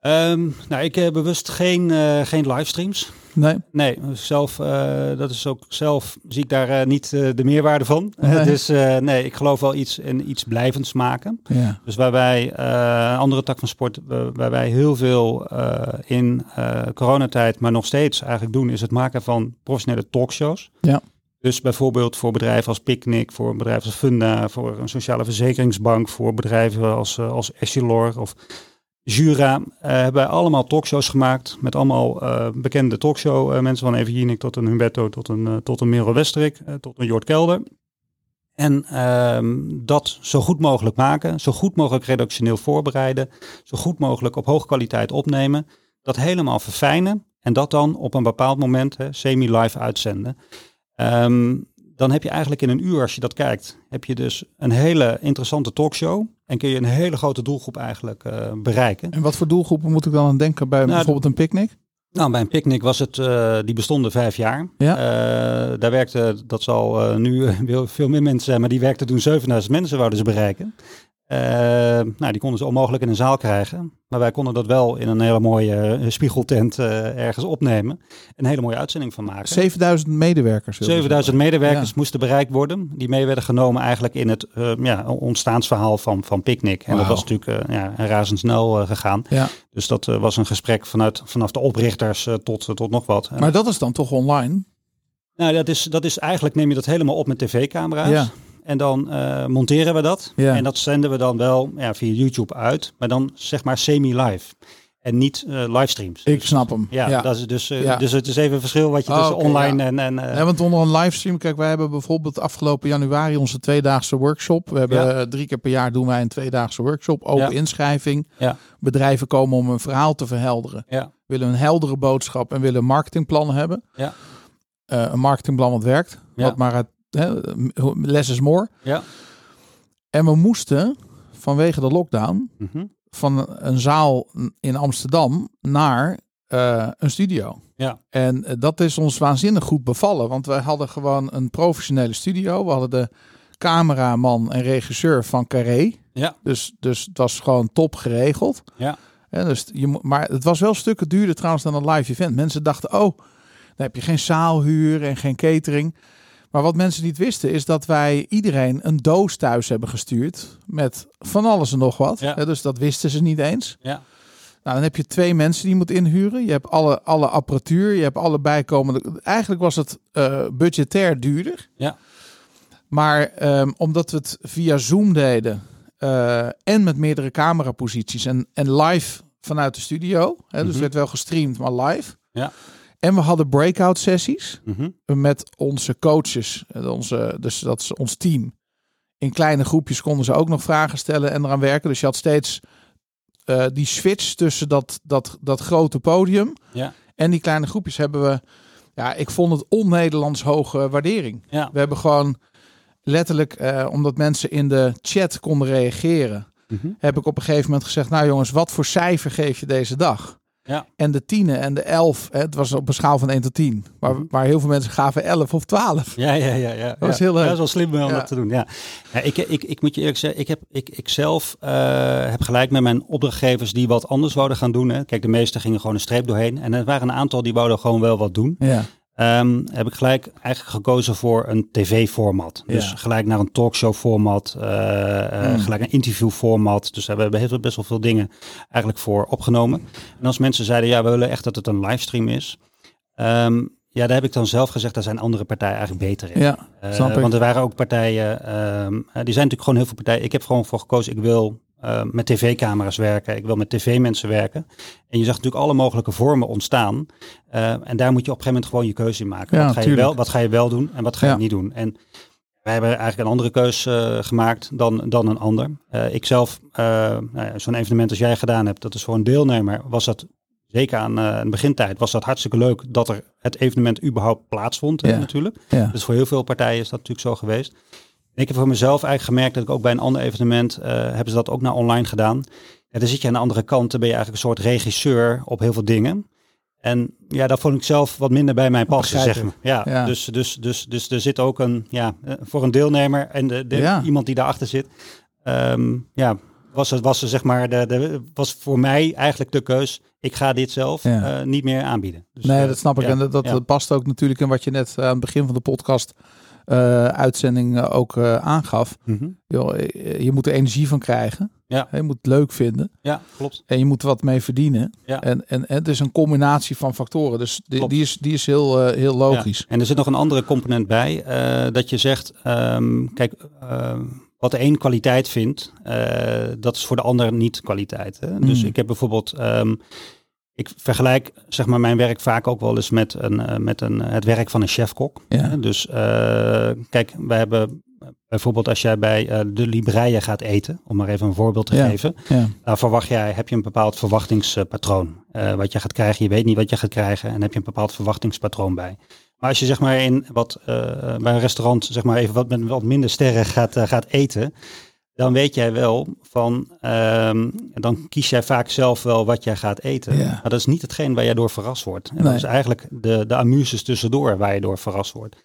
Ehm, nou, ik heb bewust geen, eh, geen livestreams. Nee. Nee, zelf, dat is ook zelf zie ik daar niet de meerwaarde van. Nee. dus nee, ik geloof wel iets in iets blijvends maken. Ja. Dus waar wij, andere tak van sport, waar wij heel veel in coronatijd, maar nog steeds eigenlijk doen, is het maken van professionele talkshows. Ja. Dus bijvoorbeeld voor bedrijven als Picnic, voor bedrijven als Funda, voor een sociale verzekeringsbank, voor bedrijven als, uh, als Essilor of Jura, uh, hebben wij allemaal talkshows gemaakt met allemaal uh, bekende talkshow mensen van Even Jinek tot een Humberto, tot een, tot een Merel Westerik, tot een Jort Kelder. En ehm, dat zo goed mogelijk maken, zo goed mogelijk redactioneel voorbereiden, zo goed mogelijk op hoge kwaliteit opnemen, dat helemaal verfijnen en dat dan op een bepaald moment semi-live uitzenden. Um, dan heb je eigenlijk in een uur, als je dat kijkt, heb je dus een hele interessante talkshow. En kun je een hele grote doelgroep eigenlijk uh, bereiken. En wat voor doelgroepen moet ik dan aan denken bij nou, bijvoorbeeld een picknick? Nou, bij een picknick was het, uh, die bestonden vijf jaar. Ja. Uh, daar werkte, dat zal nu veel meer mensen zijn, maar die werkten toen 7000 mensen wouden ze bereiken. Uh, nou, die konden ze onmogelijk in een zaal krijgen. Maar wij konden dat wel in een hele mooie uh, spiegeltent uh, ergens opnemen. Een hele mooie uitzending van maken. 7000 medewerkers. 7000 medewerkers ja. moesten bereikt worden. Die mee werden genomen eigenlijk in het ja, ontstaansverhaal van, van Picnic. En wow. dat was natuurlijk ja, razendsnel gegaan. Ja. Dus dat was een gesprek vanuit, vanaf de oprichters tot, tot nog wat. Maar dat is dan toch online? Nou, dat is, dat is eigenlijk, neem je dat helemaal op met tv-camera's. Ja. En dan uh, monteren we dat. Ja. En dat zenden we dan wel ja, via YouTube uit. Maar dan zeg maar semi-live. En niet uh, livestreams. Ik snap hem. Ja, ja. Dat is dus, uh, Ja. dus het is even een verschil wat je Oh, tussen online en... en Ja, want onder een livestream, kijk, wij hebben bijvoorbeeld afgelopen januari onze tweedaagse workshop. We hebben eh, drie keer per jaar doen wij een tweedaagse workshop, open inschrijving. Ja. Bedrijven komen om een verhaal te verhelderen. Willen een heldere boodschap en willen een marketingplan hebben. Ja. Eh, een marketingplan wat werkt, Ja. wat maar less is more. Ja. En we moesten vanwege de lockdown Mhm. van een zaal in Amsterdam naar eh, een studio. Ja. En eh, dat is ons waanzinnig goed bevallen, want wij hadden gewoon een professionele studio. We hadden de cameraman en regisseur van Carré. Ja. Dus, dus het was gewoon top geregeld. Ja. En dus je, maar het was wel stukken duurder trouwens dan een live event. Mensen dachten, oh, dan heb je geen zaalhuur en geen catering. Maar wat mensen niet wisten is dat wij iedereen een doos thuis hebben gestuurd met van alles en nog wat. Ja. Dus dat wisten ze niet eens. Ja. Nou, dan heb je twee mensen die je moet inhuren. Je hebt alle, alle apparatuur, je hebt alle bijkomende. Eigenlijk was het eh, budgetair duurder. Ja. Maar ehm, omdat we het via Zoom deden eh, en met meerdere cameraposities en, en live vanuit de studio. Hè, dus Mhm. werd wel gestreamd, maar live. Ja. En we hadden breakout sessies Mhm. met onze coaches, eh, onze, dus dat is ons team. In kleine groepjes konden ze ook nog vragen stellen en eraan werken. Dus je had steeds eh, die switch tussen dat, dat, dat grote podium Ja. en die kleine groepjes hebben we. Ja, ik vond het on-Nederlands hoge waardering. Ja. We hebben gewoon letterlijk, eh, omdat mensen in de chat konden reageren, Mhm. heb ik op een gegeven moment gezegd: Nou jongens, wat voor cijfer geef je deze dag? Ja. En de tienen en de elf, hè, het was op een schaal van 1 tot 10. Maar, Mhm. maar heel veel mensen gaven 11 of 12. Ja, ja, ja. ja. was ja. heel leuk. Dat is wel slim om Ja. dat te doen. Ja. Ja, ik, ik, ik moet je eerlijk zeggen, ik, heb, ik, ik zelf eh, heb gelijk met mijn opdrachtgevers die wat anders wouden gaan doen. Hè. Kijk, de meesten gingen gewoon een streep doorheen. En er waren een aantal die wouden gewoon wel wat doen. Ja, Ehm, heb ik gelijk eigenlijk gekozen voor een tv-format. Dus gelijk naar een talkshow-format, eh, eh, Mm. gelijk een interview-format. Dus hebben we heel- best wel veel dingen eigenlijk voor opgenomen. En als mensen zeiden, ja, we willen echt dat het een livestream is. Ehm, ja, daar heb ik dan zelf gezegd, daar zijn andere partijen eigenlijk beter in. ja Eh. Want er waren ook partijen, ehm, eh, die zijn natuurlijk gewoon heel veel partijen. Ik heb gewoon voor gekozen, ik wil eh, met tv-camera's werken, ik wil met tv-mensen werken. En je zag natuurlijk alle mogelijke vormen ontstaan. Eh, en daar moet je op een gegeven moment gewoon je keuze in maken. Ja, wat, ga je wel, wat ga je wel doen en wat ga je niet doen? En wij hebben eigenlijk een andere keus eh, gemaakt dan, dan een ander. Ik zelf, nou ja, zo'n evenement als jij gedaan hebt, dat is voor een deelnemer, was dat zeker aan een begintijd, was dat hartstikke leuk dat er het evenement überhaupt plaatsvond hè, natuurlijk. Ja. Dus voor heel veel partijen is dat natuurlijk zo geweest. En ik heb voor mezelf eigenlijk gemerkt dat ik ook bij een ander evenement eh, hebben ze dat ook naar online gedaan. Ja, dan zit je aan de andere kant, dan ben je eigenlijk een soort regisseur op heel veel dingen. En ja, dat vond ik zelf wat minder bij mij passen, zeg maar. Ja, Ja. Dus, dus, dus, dus er zit ook een, ja, eh, voor een deelnemer en de, de, Ja. iemand die daarachter zit. ehm, ja, was het, was er zeg maar, de, de, was voor mij eigenlijk de keus. Ik ga dit zelf niet meer aanbieden. Dus, nee, dat snap ik. en dat, dat past ook natuurlijk in wat je net aan het begin van de podcast uh, uitzending ook uh, aangaf. Mm je moet er energie van krijgen. Ja. Je moet het leuk vinden. Ja, klopt. En je moet wat mee verdienen. Ja. En, en, en het is een combinatie van factoren. Dus die, die is, die is heel, uh, heel logisch. Ja. En er zit nog een andere component bij. dat je zegt, um, kijk, ehm, wat de een kwaliteit vindt, dat is voor de ander niet kwaliteit. Hè? Mm. Dus ik heb bijvoorbeeld... Um, ik vergelijk zeg maar, mijn werk vaak ook wel eens met, een, uh, met een, het werk van een chefkok. Ja. Dus uh, kijk, we hebben bijvoorbeeld als jij bij uh, de Libreien gaat eten, om maar even een voorbeeld te geven, ja. verwacht jij, heb je een bepaald verwachtingspatroon. wat je gaat krijgen, je weet niet wat je gaat krijgen en heb je een bepaald verwachtingspatroon bij. Maar als je zeg maar in wat bij een restaurant zeg maar even wat met wat minder sterren gaat, gaat eten, dan weet jij wel van, um, dan kies jij vaak zelf wel wat jij gaat eten. Ja. Maar dat is niet hetgeen waar jij door verrast wordt. En dat is eigenlijk de, de amuses tussendoor waar je door verrast wordt.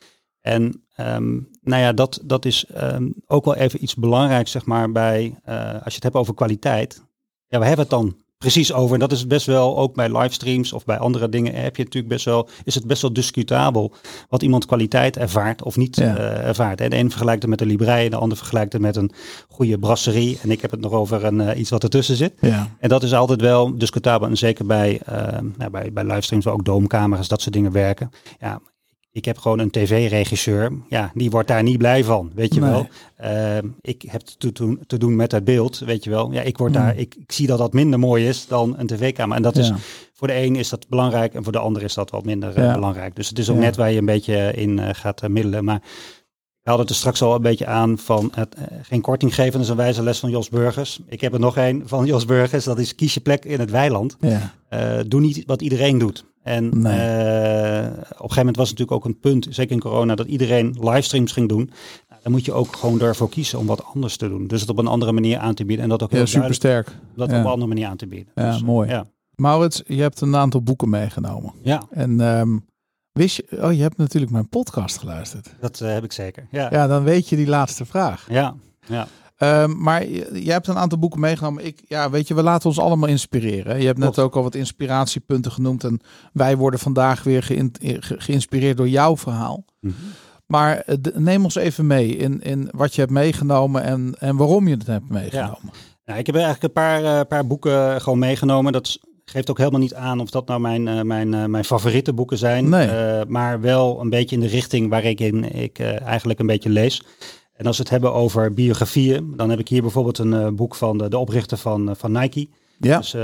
En um, nou ja, dat, dat is um, ook wel even iets belangrijks, zeg maar, bij, uh, als je het hebt over kwaliteit. Ja, we hebben het dan precies over. En dat is best wel ook bij livestreams of bij andere dingen heb je natuurlijk best wel, is het best wel discutabel wat iemand kwaliteit ervaart of niet ja. uh, ervaart. En de een vergelijkt het met een librei, de ander vergelijkt het met een goede brasserie. En ik heb het nog over een, uh, iets wat ertussen zit. Ja. En dat is altijd wel discutabel. En zeker bij, uh, nou, bij, bij livestreams waar ook doomcamera's, dat soort dingen werken. Ja, ik heb gewoon een tv-regisseur. Ja, die wordt daar niet blij van, weet je wel. Uh, ik heb te, te, te, doen met het beeld, weet je wel. Ja, ik word daar, mm. ik, ik, zie dat dat minder mooi is dan een tv-camera. En dat is voor de een is dat belangrijk en voor de ander is dat wat minder uh, belangrijk. Dus het is ook net waar je een beetje in uh, gaat middelen. Maar we hadden het er straks al een beetje aan van het, geen korting geven. Dat is een wijze les van Jos Burgers. Ik heb er nog een van Jos Burgers. Dat is kies je plek in het weiland. doe niet wat iedereen doet. En nee. uh, op een gegeven moment was het natuurlijk ook een punt, zeker in corona, dat iedereen livestreams ging doen. Nou, dan moet je ook gewoon daarvoor kiezen om wat anders te doen. Dus het op een andere manier aan te bieden. En dat ook heel ja, super sterk. Dat op een andere manier aan te bieden. Ja, dus, mooi. Ja. Maurits, je hebt een aantal boeken meegenomen. Ja. En um, wist je, oh, je hebt natuurlijk mijn podcast geluisterd. Dat uh, heb ik zeker. Ja. ja, dan weet je die laatste vraag. Ja, ja. Um, maar je, hebt een aantal boeken meegenomen. Ik, ja, weet je, we laten ons allemaal inspireren. Je hebt net ook al wat inspiratiepunten genoemd. En wij worden vandaag weer geïnspireerd door jouw verhaal. Mm -hmm. Maar uh, neem ons even mee in, in wat je hebt meegenomen en, en waarom je het hebt meegenomen. Ja. Nou, ik heb eigenlijk een paar, uh, paar boeken gewoon meegenomen. Dat geeft ook helemaal niet aan of dat nou mijn, uh, mijn, mijn favoriete boeken zijn. Nee. maar wel een beetje in de richting waar ik in ik eigenlijk een beetje lees. En als we het hebben over biografieën, dan heb ik hier bijvoorbeeld een uh, boek van de, de oprichter van, uh, van Nike. Ja. Dus, uh,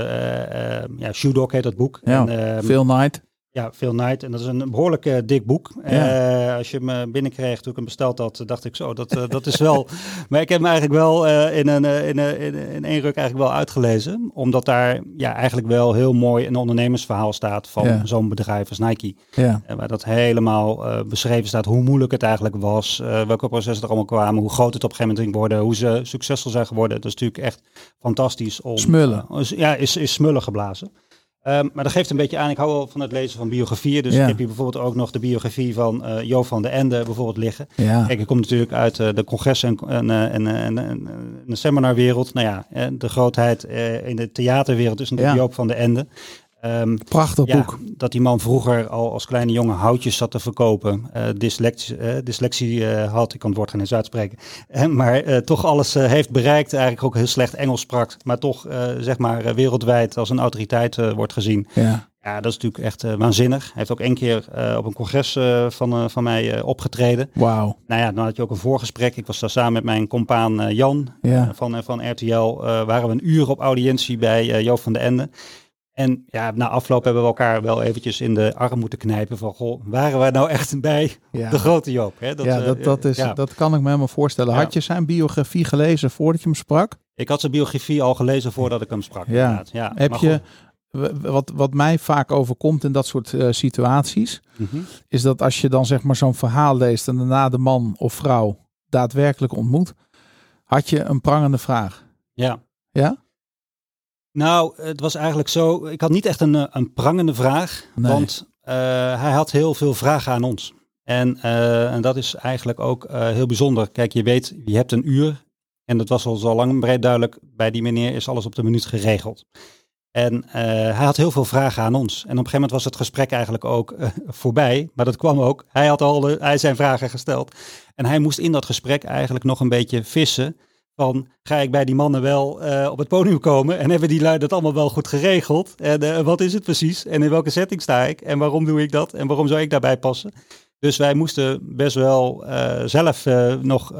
ja, Shoe Dog heet dat boek. Ja, en, Phil Knight. Ja, Phil Knight. En dat is een behoorlijk uh, dik boek. Ja. Uh, als je hem binnenkreeg toen ik hem besteld had, dacht ik zo, dat, uh, dat is wel... maar ik heb hem eigenlijk wel in, een, in, een, in, één ruk eigenlijk wel uitgelezen. Omdat daar ja, eigenlijk wel heel mooi een ondernemersverhaal staat van ja. zo'n bedrijf als Nike. Ja. waar dat helemaal beschreven staat hoe moeilijk het eigenlijk was. welke processen er allemaal kwamen. Hoe groot het op een gegeven moment ging worden. Hoe ze succesvol zijn geworden. Dat is natuurlijk echt fantastisch. Om, smullen. ja, is, is smullen geblazen. Um, maar dat geeft een beetje aan, ik hou wel van het lezen van biografieën. Dus ik heb hier bijvoorbeeld ook nog de biografie van uh, Jo van de Ende bijvoorbeeld liggen. Ja. Kijk, ik kom natuurlijk uit uh, de congres- en, en, uh, en, en, en, de seminarwereld. Nou ja, de grootheid in de theaterwereld is natuurlijk ja. Joop van de Ende. Um, Prachtig ja, boek. Dat die man vroeger al als kleine jongen houtjes zat te verkopen. Uh, dyslexie, uh, dyslexie uh, had, ik kan het woord geen eens uitspreken. maar toch alles heeft bereikt. Eigenlijk ook heel slecht Engels sprak. Maar toch zeg maar wereldwijd als een autoriteit wordt gezien. Ja. ja, dat is natuurlijk echt waanzinnig. Hij heeft ook één keer op een congres van, van mij opgetreden. Wauw. Nou ja, dan had je ook een voorgesprek. Ik was daar samen met mijn compaan Jan ja. van, van RTL. waren we een uur op audiëntie bij Joop van de Ende. En ja, na afloop hebben we elkaar wel eventjes in de arm moeten knijpen van, goh, waren we nou echt bij de grote Joop? Hè? Dat, ja, dat, eh, dat, is, ja. dat kan ik me helemaal voorstellen. Had je zijn biografie gelezen voordat je hem sprak? Ik had zijn biografie al gelezen voordat ik hem sprak. Ja. ja Heb je, wat, wat mij vaak overkomt in dat soort uh, situaties, mm -hmm. is dat als je dan zeg maar zo'n verhaal leest en daarna de man of vrouw daadwerkelijk ontmoet, had je een prangende vraag. Ja. Ja? Nou, het was eigenlijk zo. Ik had niet echt een, eh, een prangende vraag. Nee. Want uh, hij had heel veel vragen aan ons. En, uh, en dat is eigenlijk ook uh, heel bijzonder. Kijk, je weet, je hebt een uur. En dat was al zo lang breed duidelijk, bij die meneer is alles op de minuut geregeld. En hij had heel veel vragen aan ons. En op een gegeven moment was het gesprek eigenlijk ook voorbij. Maar dat kwam ook. Hij had al de, hij zijn vragen gesteld. En hij moest in dat gesprek eigenlijk nog een beetje vissen van ga ik bij die mannen wel uh, op het podium komen en hebben die lui dat allemaal wel goed geregeld? En uh, wat is het precies? En in welke setting sta ik? En waarom doe ik dat? En waarom zou ik daarbij passen? Dus wij moesten best wel uh, zelf nog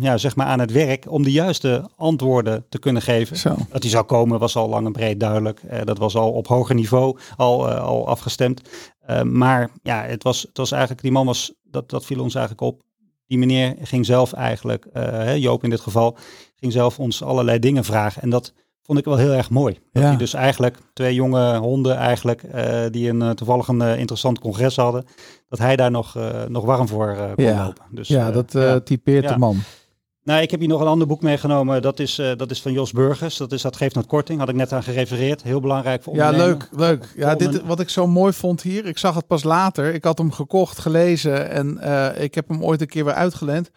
ja, zeg maar aan het werk om de juiste antwoorden te kunnen geven. Zo. Dat die zou komen was al lang en breed duidelijk. dat was al op hoger niveau al, al afgestemd. maar ja, het was, het was eigenlijk, die man was, dat, dat viel ons eigenlijk op die meneer ging zelf eigenlijk, uh, Joop in dit geval, ging zelf ons allerlei dingen vragen. En dat vond ik wel heel erg mooi. Dat hij dus eigenlijk twee jonge honden eigenlijk, uh, die een uh, toevallig een interessant congres hadden, dat hij daar nog, nog warm voor kon ja. lopen. Dus, ja, dat typeert de man. Nou, ik heb hier nog een ander boek meegenomen. Dat is, uh, dat is van Jos Burgers. Dat, is, dat geeft een korting. Had ik net aan gerefereerd. Heel belangrijk voor Ja, leuk. leuk. Ja, dit, wat ik zo mooi vond hier. Ik zag het pas later. Ik had hem gekocht, gelezen. En uh, ik heb hem ooit een keer weer uitgeleend.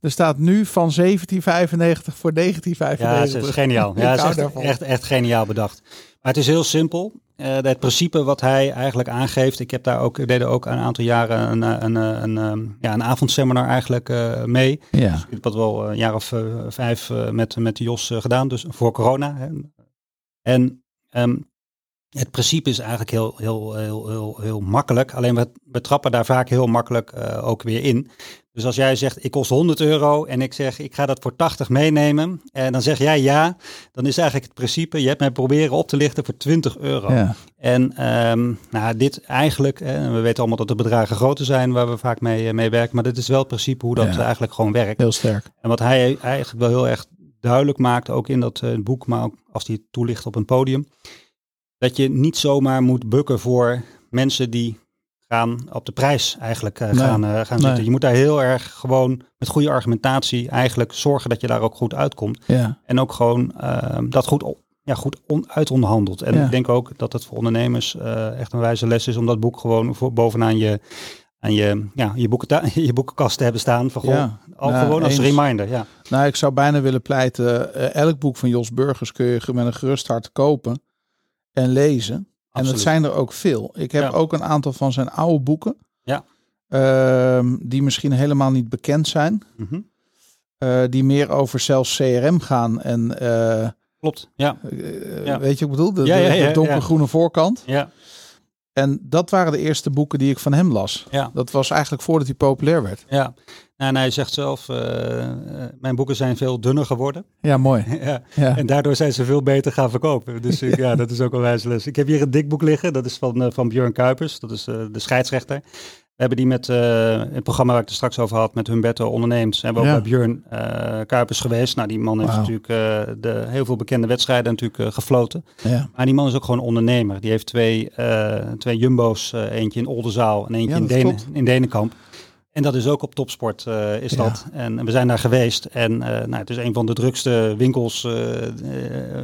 Er staat nu van 1795 voor 1995. Ja, dat is geniaal. Ja, is echt, echt, echt geniaal bedacht. Maar het is heel simpel. Uh, het principe wat hij eigenlijk aangeeft. Ik heb daar ook, deed ook een aantal jaren een, een, een, een, ja, een avondseminar eigenlijk uh, mee. Ja. Dus ik heb dat wel een jaar of uh, vijf met, met Jos gedaan, dus voor corona. Hè. En um, het principe is eigenlijk heel, heel, heel, heel, heel makkelijk. Alleen we, we trappen daar vaak heel makkelijk ook weer in. Dus als jij zegt, ik kost 100 euro en ik zeg, ik ga dat voor 80 meenemen. En dan zeg jij ja, dan is eigenlijk het principe, je hebt mij proberen op te lichten voor 20 euro. Ja. En um, nou, dit eigenlijk, hè, we weten allemaal dat de bedragen groter zijn waar we vaak mee, mee werken. Maar dit is wel het principe hoe dat Ja. eigenlijk gewoon werkt. Heel sterk. En wat hij eigenlijk wel heel erg duidelijk maakt, ook in dat uh, boek, maar ook als hij het toelicht op een podium. Dat je niet zomaar moet bukken voor mensen die gaan op de prijs eigenlijk uh, Nee. gaan, uh, gaan Nee. zitten. Je moet daar heel erg gewoon met goede argumentatie eigenlijk zorgen dat je daar ook goed uitkomt. Ja. En ook gewoon uh, dat goed, ja, goed on, uitonderhandelt. En Ja. ik denk ook dat het voor ondernemers echt een wijze les is om dat boek gewoon voor, bovenaan je, aan je, ja, je, boeken, je boekenkast te hebben staan. Van, Ja. al Ja, gewoon als reminder. Ja. Nou, ik zou bijna willen pleiten. eh, elk boek van Jos Burgers kun je met een gerust hart kopen en lezen. En het zijn er ook veel. Ik heb Ja. ook een aantal van zijn oude boeken. Ja. ehm, die misschien helemaal niet bekend zijn. Mhm. eh, die meer over zelfs CRM gaan. En eh, Klopt. Ja. eh, Ja. weet je wat ik bedoel? De, Ja, de donkergroene voorkant. Ja. En dat waren de eerste boeken die ik van hem las. Ja. Dat was eigenlijk voordat hij populair werd. Ja. Nou, en hij zegt zelf, uh, mijn boeken zijn veel dunner geworden. Ja, mooi. ja. Ja. En daardoor zijn ze veel beter gaan verkopen. Dus ik, ja, dat is ook een wijze les. Ik heb hier een dik boek liggen. Dat is van, uh, van Björn Kuipers. Dat is uh, de scheidsrechter. We hebben die met uh, het programma waar ik het straks over had, met Humberto onderneemt. Zijn we ook Ja. bij Björn uh, Kuipers geweest. Nou, die man heeft natuurlijk uh, de, heel veel bekende wedstrijden natuurlijk gefloten. Ja. Maar die man is ook gewoon ondernemer. Die heeft twee, twee jumbo's. eentje in Oldenzaal en eentje Ja, in, Denen, in Denenkamp. En dat is ook op topsport, uh, is Ja. dat. En we zijn daar geweest. En uh, nou, het is een van de drukste winkels, uh,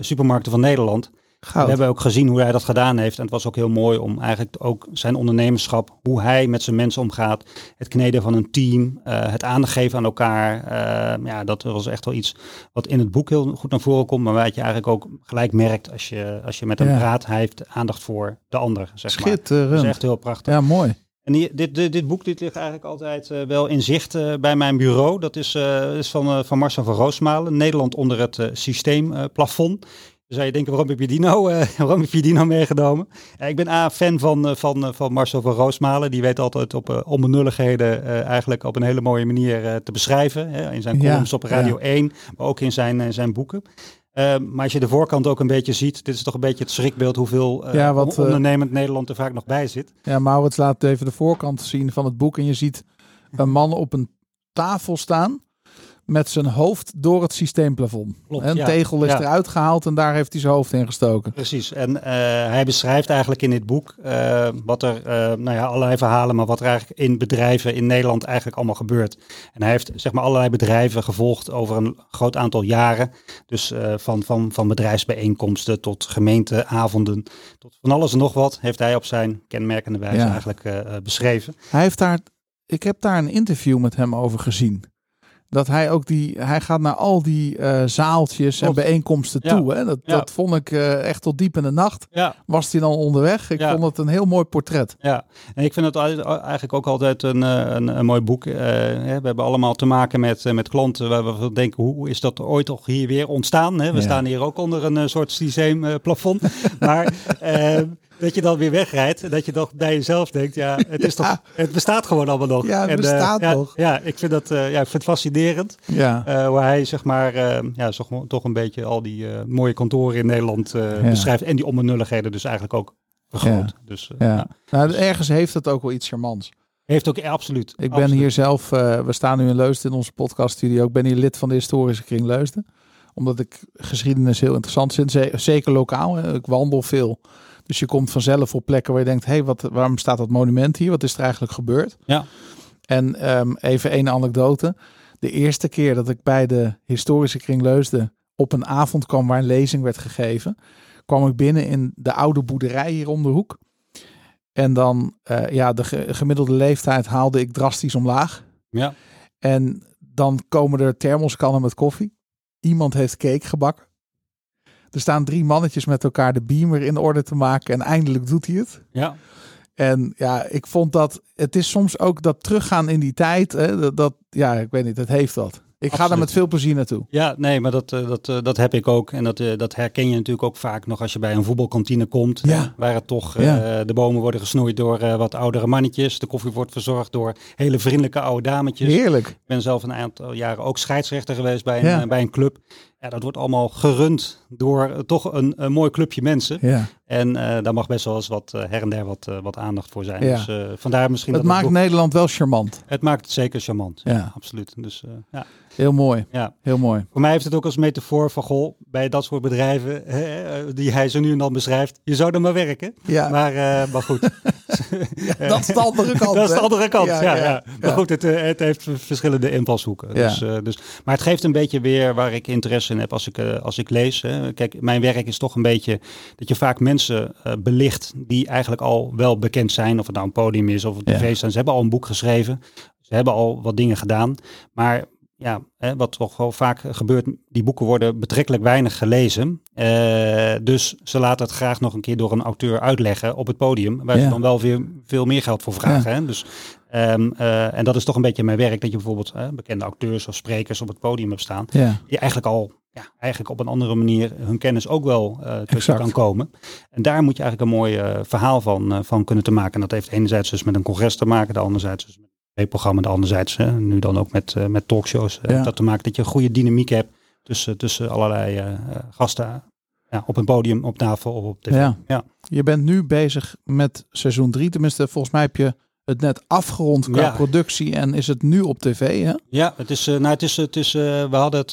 supermarkten van Nederland. Goud. We hebben ook gezien hoe hij dat gedaan heeft. En het was ook heel mooi om eigenlijk ook zijn ondernemerschap, hoe hij met zijn mensen omgaat, het kneden van een team, uh, het aandacht geven aan elkaar. Uh, ja, dat was echt wel iets wat in het boek heel goed naar voren komt, maar wat je eigenlijk ook gelijk merkt als je, als je met hem Ja. praat. Hij heeft aandacht voor de ander, zeg maar. Schitterend. Dat is echt heel prachtig. Ja, mooi. En die, dit, dit, dit boek dit ligt eigenlijk altijd uh, wel in zicht uh, bij mijn bureau. Dat is, uh, is van, van Marcel van Roosmalen, Nederland onder het systeemplafond. Zou je denken, waarom heb je die nou, uh, waarom heb je die nou meegenomen? Ik ben A, fan van, uh, van, uh, van Marcel van Roosmalen. Die weet altijd op uh, onbenulligheden eigenlijk op een hele mooie manier te beschrijven. Hè? In zijn Ja, columns op Radio ja. 1, maar ook in zijn, zijn boeken. Uh, maar als je de voorkant ook een beetje ziet, dit is toch een beetje het schrikbeeld hoeveel uh, Ja, wat, uh, ondernemend Nederland er vaak nog bij zit. Ja, Maurits laat even de voorkant zien van het boek. En je ziet een man op een tafel staan met zijn hoofd door het systeemplafond. Klopt, een ja. tegel is Ja. eruit gehaald en daar heeft hij zijn hoofd in gestoken. Precies. En uh, hij beschrijft eigenlijk in dit boek uh, wat er, uh, nou ja, allerlei verhalen, maar wat er eigenlijk in bedrijven in Nederland eigenlijk allemaal gebeurt. En hij heeft zeg maar allerlei bedrijven gevolgd over een groot aantal jaren. Dus van, van, van bedrijfsbijeenkomsten tot gemeenteavonden, tot van alles en nog wat, heeft hij op zijn kenmerkende wijze Ja. eigenlijk beschreven. Hij heeft daar, ik heb daar een interview met hem over gezien. Dat hij ook die, hij gaat naar al die uh, zaaltjes en bijeenkomsten toe. Hè? Dat, dat vond ik uh, echt tot diep in de nacht. Ja. Was hij dan onderweg? Ik vond het een heel mooi portret. Ja, en ik vind het eigenlijk ook altijd een, een, een mooi boek. Uh, we hebben allemaal te maken met, met klanten waar we denken, hoe is dat ooit toch hier weer ontstaan? Hè? We staan hier ook onder een soort systeemplafond. maar dat je dan weer wegrijdt. Dat je toch bij jezelf denkt, ja, het, is toch, het bestaat gewoon allemaal nog. Ja, het bestaat nog. Ja, ik vind dat ja, ik vind het fascinerend. Ja. Uh, waar hij zeg maar, ja, toch, toch een beetje al die mooie kantoren in Nederland beschrijft. En die onbenulligheden dus eigenlijk ook vergroot. Dus, ja. Nou, ergens heeft het ook wel iets charmants. Heeft ook absoluut. Ik ben hier zelf, we staan nu in Leusden in onze podcaststudio. Ik ben hier lid van de historische kring Leusden. Omdat ik geschiedenis heel interessant vind. Zeker lokaal. Hè. Ik wandel veel. Dus je komt vanzelf op plekken waar je denkt, hé, hey, wat, waarom staat dat monument hier? Wat is er eigenlijk gebeurd? Ja. En um, even één anekdote. De eerste keer dat ik bij de historische kring Leusden op een avond kwam waar een lezing werd gegeven, kwam ik binnen in de oude boerderij hier om de hoek. En dan, uh, ja, de gemiddelde leeftijd haalde ik drastisch omlaag. Ja. En dan komen er thermoskannen met koffie. Iemand heeft cake gebakken. Er staan drie mannetjes met elkaar de beamer in orde te maken en eindelijk doet hij het. Ja. En ja, ik vond dat het is soms ook dat teruggaan in die tijd. Hè, dat, dat ja, ik weet niet, het heeft dat. Ik ga er met veel plezier naartoe. Ja, nee, maar dat, dat, dat heb ik ook. En dat, dat herken je natuurlijk ook vaak nog als je bij een voetbalkantine komt. Ja. Waar het toch ja. uh, de bomen worden gesnoeid door uh, wat oudere mannetjes. De koffie wordt verzorgd door hele vriendelijke oude dametjes. Heerlijk. Ik ben zelf een aantal jaren ook scheidsrechter geweest bij een, ja. bij een club. Ja, dat wordt allemaal gerund door uh, toch een, een, mooi clubje mensen. Ja. En daar mag best wel eens wat her en der wat, wat aandacht voor zijn. Ja. Dus vandaar misschien. Het dat maakt het boek... Nederland wel charmant. Het maakt het zeker charmant. Ja. ja absoluut. Dus ja. Heel mooi. Ja. Heel mooi. Voor mij heeft het ook als metafoor van, goh, bij dat soort bedrijven hè, die hij zo nu en dan beschrijft, je zou er maar werken. Ja. Maar, maar goed. ja, dat is de andere kant. dat is de andere kant, ja. Ja. Maar goed, het, het heeft verschillende invalshoeken. Dus, uh, dus, maar het geeft een beetje weer waar ik interesse in heb als ik, uh, als ik lees. Hè. Kijk, mijn werk is toch een beetje dat je vaak mensen belicht die eigenlijk al wel bekend zijn. Of het nou een podium is of een tv staan. Ze hebben al een boek geschreven. Ze hebben al wat dingen gedaan. Maar ja, hè, wat toch wel vaak gebeurt, die boeken worden betrekkelijk weinig gelezen. Uh, dus ze laten het graag nog een keer door een auteur uitleggen op het podium, waar Ja. ze dan wel weer veel meer geld voor vragen. Hè? Dus, ehm, eh, en dat is toch een beetje mijn werk, dat je bijvoorbeeld eh, bekende acteurs of sprekers op het podium hebt staan, Ja. die eigenlijk al ja, eigenlijk op een andere manier hun kennis ook wel eh tussen kan komen. En daar moet je eigenlijk een mooi eh, verhaal van, eh, van kunnen te maken. En dat heeft enerzijds dus met een congres te maken, de anderzijds dus met programma, de anderzijds hè, nu dan ook met, eh, met talkshows. Ja. Dat te maken dat je een goede dynamiek hebt tussen, tussen allerlei eh, gasten ja, op een podium, op tafel of op tv. Ja. Ja. Je bent nu bezig met seizoen 3. Tenminste, volgens mij heb je het net afgerond qua Ja. productie en is het nu op tv. Hè? Ja, het is, nou, het is, het is, we hadden het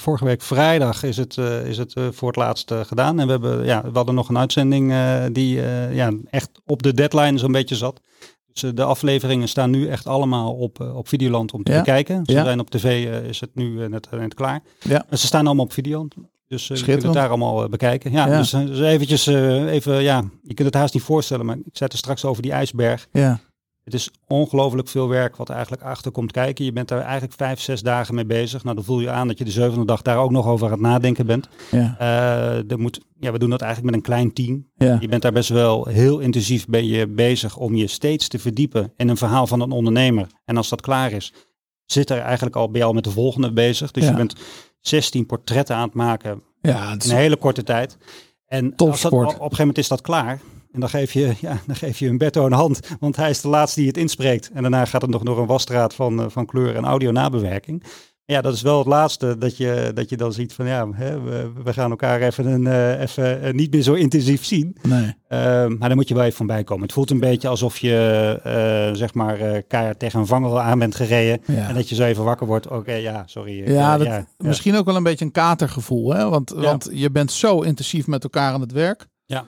vorige week vrijdag is het, is het voor het laatst gedaan. En we, hebben, ja, we hadden nog een uitzending die ja, echt op de deadline zo'n beetje zat. Dus eh, de afleveringen staan nu echt allemaal op, eh, op Videoland om te Ja. bekijken. Ze Ja. zijn op tv eh, is het nu eh, net, net klaar. Ja. Ze staan allemaal op Videoland. Dus eh, je kunt het daar allemaal bekijken. Ja, dus, dus eventjes, even, ja, je kunt het haast niet voorstellen, maar ik zei het er straks over die ijsberg. Ja. Het is ongelooflijk veel werk wat er eigenlijk achter komt kijken. Je bent daar eigenlijk vijf, zes dagen mee bezig. Nou, dan voel je aan dat je de zevende dag daar ook nog over aan het nadenken bent. Ja. Er moet, ja, we doen dat eigenlijk met een klein team. Ja. Je bent daar best wel heel intensief ben je bezig om je steeds te verdiepen in een verhaal van een ondernemer. En als dat klaar is, zit er eigenlijk al, je al met de volgende bezig. Dus Ja. je bent 16 portretten aan het maken Ja, het in is een hele korte tijd. En als dat, op een gegeven moment is dat klaar. En dan geef je, ja, dan geef je Humberto een hand. Want hij is de laatste die het inspreekt. En daarna gaat het nog door een wasstraat van, eh, van kleur en audio nabewerking. Ja, dat is wel het laatste dat je, dat je dan ziet van ja, hè, we, we gaan elkaar even, een, eh, even eh, niet meer zo intensief zien. nee. Maar daar moet je wel even van bij komen. Het voelt een beetje alsof je zeg maar keihard tegen een vangel aan bent gereden. Ja. En dat je zo even wakker wordt. Oké, ja, sorry. Ja, dat, ja, ja. misschien ook wel een beetje een katergevoel. Hè? Want, want je bent zo intensief met elkaar aan het werk. Ja.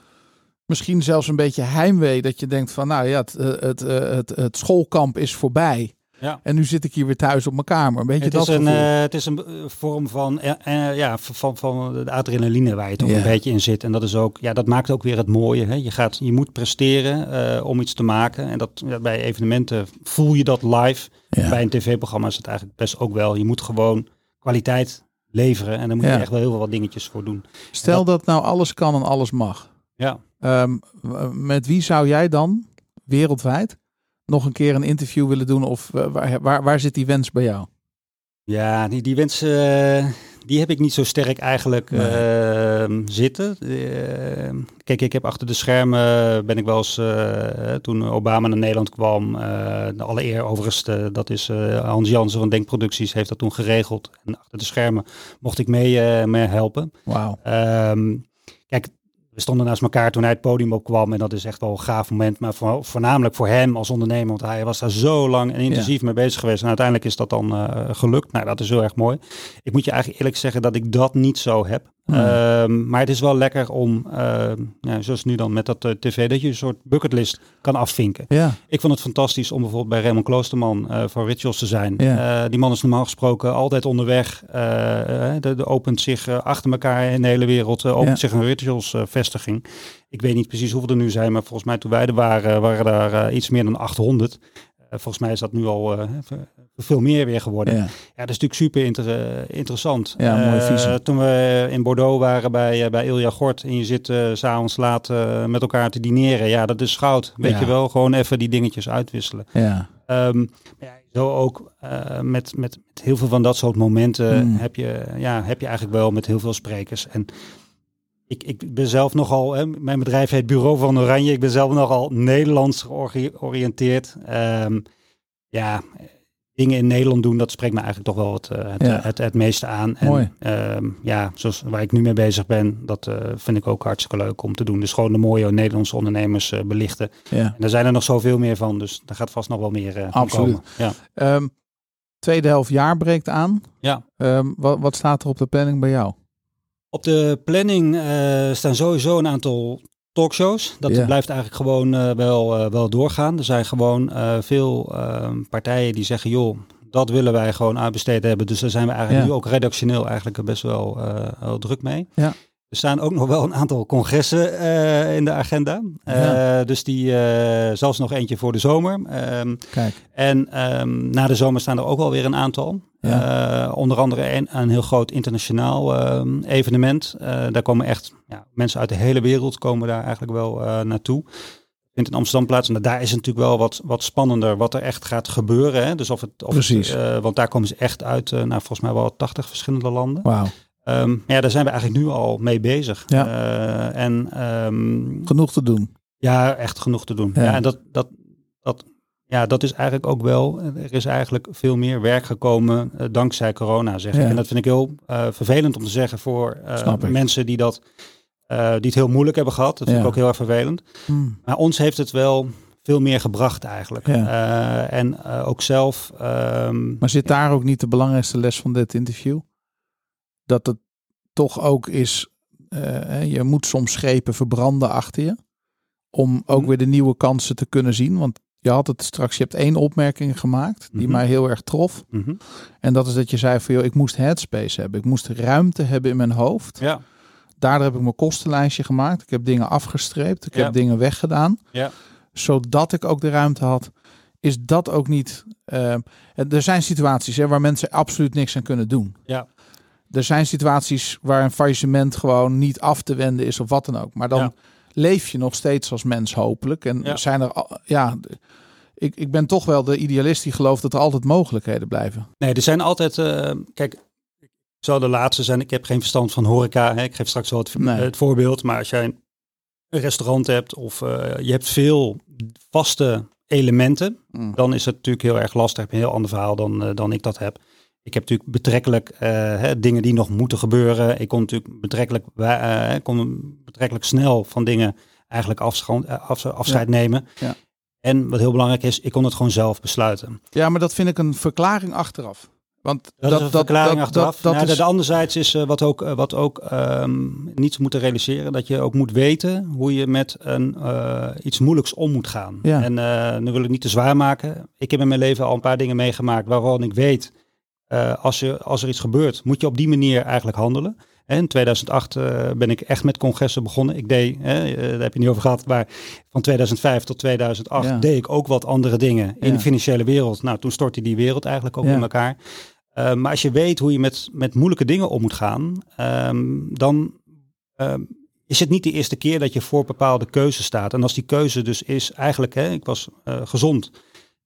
Misschien zelfs een beetje heimwee dat je denkt van nou ja, het, eh, het, eh, het, het schoolkamp is voorbij. Ja. En nu zit ik hier weer thuis op mijn kamer. Weet je het dat is een, uh, Het is een vorm van, uh, ja, van, van de adrenaline waar je toch een beetje in zit. En dat is ook, ja, dat maakt ook weer het mooie. Hè? Je, gaat, je moet presteren om iets te maken. En dat, bij evenementen voel je dat live. Bij een tv-programma is het eigenlijk best ook wel. Je moet gewoon kwaliteit leveren. En dan moet je echt wel heel veel wat dingetjes voor doen. Stel dat, nou alles kan en alles mag. Ja. Um, met wie zou jij dan wereldwijd nog een keer een interview willen doen? Of waar, waar, waar zit die wens bij jou? Ja, die, die wens uh, die heb ik niet zo sterk eigenlijk nee. uh, zitten. Uh, kijk, ik heb achter de schermen, ben ik wel eens, toen Obama naar Nederland kwam, de alle eer overigens, dat is Hans Jansen van Denkproducties, heeft dat toen geregeld. En achter de schermen mocht ik mee, mee helpen. Wauw. Ehm, kijk, we stonden naast elkaar toen hij het podium opkwam. En dat is echt wel een gaaf moment. Maar voor, voornamelijk voor hem als ondernemer. Want hij was daar zo lang en intensief mee bezig geweest. En uiteindelijk is dat dan uh, gelukt. Nou, dat is heel erg mooi. Ik moet je eigenlijk eerlijk zeggen dat ik dat niet zo heb. Hmm. Ehm, maar het is wel lekker om, uh, ja, zoals nu dan met dat uh, tv, dat je een soort bucketlist kan afvinken. Ja. Ik vond het fantastisch om bijvoorbeeld bij Raymond Kloosterman uh, voor Rituals te zijn. Ja. die man is normaal gesproken altijd onderweg. de, de, opent zich achter elkaar in de hele wereld, opent zich een Rituals vestiging. Ik weet niet precies hoeveel er nu zijn, maar volgens mij toen wij er waren, waren daar iets meer dan 800. volgens mij is dat nu al veel meer weer geworden. Ja, ja dat is natuurlijk super inter interessant. Ja, mooie visie. toen we in Bordeaux waren bij, bij Ilja Gort en je zit uh, s'avonds laat met elkaar te dineren. Ja, dat is goud. Weet je wel, gewoon even die dingetjes uitwisselen. Ja. Um, ja, zo ook uh, met, met, met, heel veel van dat soort momenten mm. heb, je, ja, heb je eigenlijk wel met heel veel sprekers. En ik, ik ben zelf nogal, hè, mijn bedrijf heet Bureau van Oranje. Ik ben zelf nogal Nederlands georiënteerd. Um, ja, dingen in Nederland doen, dat spreekt me eigenlijk toch wel het, uh, het, ja. het, het, meeste aan. En. Uh, ja, zoals waar ik nu mee bezig ben, dat uh, vind ik ook hartstikke leuk om te doen. Dus gewoon de mooie Nederlandse ondernemers uh, belichten. Ja. En daar zijn er nog zoveel meer van, dus daar gaat vast nog wel meer Absoluut. komen. Ja. Um, tweede helft jaar breekt aan. Ja. Um, wat, wat staat er op de planning bij jou? Op de planning staan sowieso een aantal talkshows. Dat blijft eigenlijk gewoon uh, wel, uh, wel doorgaan. Er zijn gewoon uh, veel ehm, partijen die zeggen, joh, dat willen wij gewoon uitbesteed hebben. Dus daar zijn we eigenlijk nu ook redactioneel eigenlijk best wel, wel druk mee. Ja. Er staan ook nog wel een aantal congressen in de agenda. Ja. Dus die, zelfs nog eentje voor de zomer. Ehm, Kijk. en ehm, na de zomer staan er ook wel weer een aantal. Ja. Uh, onder andere een, een heel groot internationaal uh, evenement. Uh, daar komen echt ja, mensen uit de hele wereld komen daar eigenlijk wel naartoe. Vindt in Amsterdam plaats. En daar is het natuurlijk wel wat, wat spannender wat er echt gaat gebeuren. Hè? Dus of het, of Precies. Het, want daar komen ze echt uit naar volgens mij wel 80 verschillende landen. Wauw. Um, ja, daar zijn we eigenlijk nu al mee bezig. Ja. en, um, Genoeg te doen. Ja, echt genoeg te doen. Ja. ja en dat, dat, dat ja, dat is eigenlijk ook wel. Er is eigenlijk veel meer werk gekomen uh, dankzij corona, zeg ik. En dat vind ik heel uh, vervelend om te zeggen voor mensen die dat die het heel moeilijk hebben gehad. Dat vind ik ook heel erg vervelend. Hmm. Maar ons heeft het wel veel meer gebracht eigenlijk. En ook zelf. Um, Maar zit daar ook niet de belangrijkste les van dit interview? Dat het toch ook is, uh, je moet soms schepen verbranden achter je. Om ook Mhm. weer de nieuwe kansen te kunnen zien. Want je had het straks, je hebt één opmerking gemaakt die Mhm. mij heel erg trof. mm -hmm. En dat is dat je zei van, joh, ik moest headspace hebben. Ik moest ruimte hebben in mijn hoofd. Ja. Daardoor heb ik mijn kostenlijstje gemaakt. Ik heb dingen afgestreept. Ik Ja. heb dingen weggedaan. Ja. Zodat ik ook de ruimte had. Is dat ook niet... Uh, er zijn situaties hè, waar mensen absoluut niks aan kunnen doen. Ja. Er zijn situaties waar een faillissement gewoon niet af te wenden is of wat dan ook. Maar dan Ja. leef je nog steeds als mens hopelijk. En Ja. zijn er... Ja, ik, ik ben toch wel de idealist die gelooft dat er altijd mogelijkheden blijven. Nee, er zijn altijd. uh, kijk, ik zal de laatste zijn. Ik heb geen verstand van horeca. Hè. Ik geef straks wel het, Nee. het voorbeeld. Maar als jij een restaurant hebt of uh, je hebt veel vaste elementen, Mm. dan is het natuurlijk heel erg lastig. Ik heb een heel ander verhaal dan, uh, dan ik dat heb. Ik heb natuurlijk betrekkelijk uh, hè, dingen die nog moeten gebeuren. Ik kon natuurlijk betrekkelijk, uh, kon betrekkelijk snel van dingen eigenlijk afscheid, af, afscheid Ja. nemen. Ja. En wat heel belangrijk is, ik kon het gewoon zelf besluiten. Ja, maar dat vind ik een verklaring achteraf. Want dat, dat is een verklaring dat, achteraf. Dat, nou, is... De anderzijds is uh, wat ook, wat ook um, niet moeten realiseren, dat je ook moet weten hoe je met een, uh, iets moeilijks om moet gaan. Ja. En uh, nu wil ik niet te zwaar maken. Ik heb in mijn leven al een paar dingen meegemaakt waarvan ik weet, als, je, als er iets gebeurt, moet je op die manier eigenlijk handelen. In 2008 uh, ben ik echt met congressen begonnen. Ik deed, hè, daar heb je niet over gehad, maar van 2005 tot 2008 deed ik ook wat andere dingen in de financiële wereld. Nou, toen stortte die wereld eigenlijk ook in elkaar. Uh, maar als je weet hoe je met, met moeilijke dingen om moet gaan, um, dan um, is het niet de eerste keer dat je voor bepaalde keuzes staat. En als die keuze dus is eigenlijk, hè, ik was uh, gezond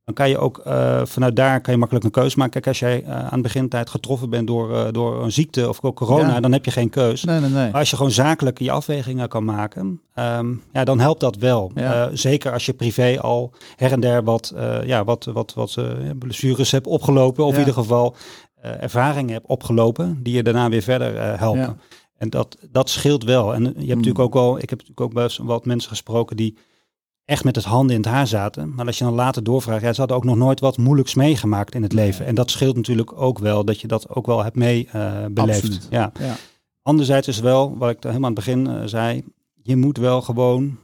dan kan je ook uh, vanuit daar kan je makkelijk een keuze maken. Kijk, als jij uh, aan het tijd getroffen bent door, uh, door een ziekte of corona, dan heb je geen keus. Nee, nee, nee. Maar als je gewoon zakelijk je afwegingen kan maken, um, ja, dan helpt dat wel. Ja. zeker als je privé al her en der wat, ja, wat, wat, wat blessures hebt opgelopen, of in ieder geval ervaringen hebt opgelopen, die je daarna weer verder helpen. En dat, dat scheelt wel. En je hebt mm. natuurlijk ook wel, ik heb natuurlijk ook best wat mensen gesproken die echt met het handen in het haar zaten. Maar als je dan later doorvraagt, ja, ze hadden ook nog nooit wat moeilijks meegemaakt in het leven. En dat scheelt natuurlijk ook wel, dat je dat ook wel hebt mee uh, beleefd. Ja. ja. Anderzijds is wel, wat ik helemaal aan het begin uh, zei, je moet wel gewoon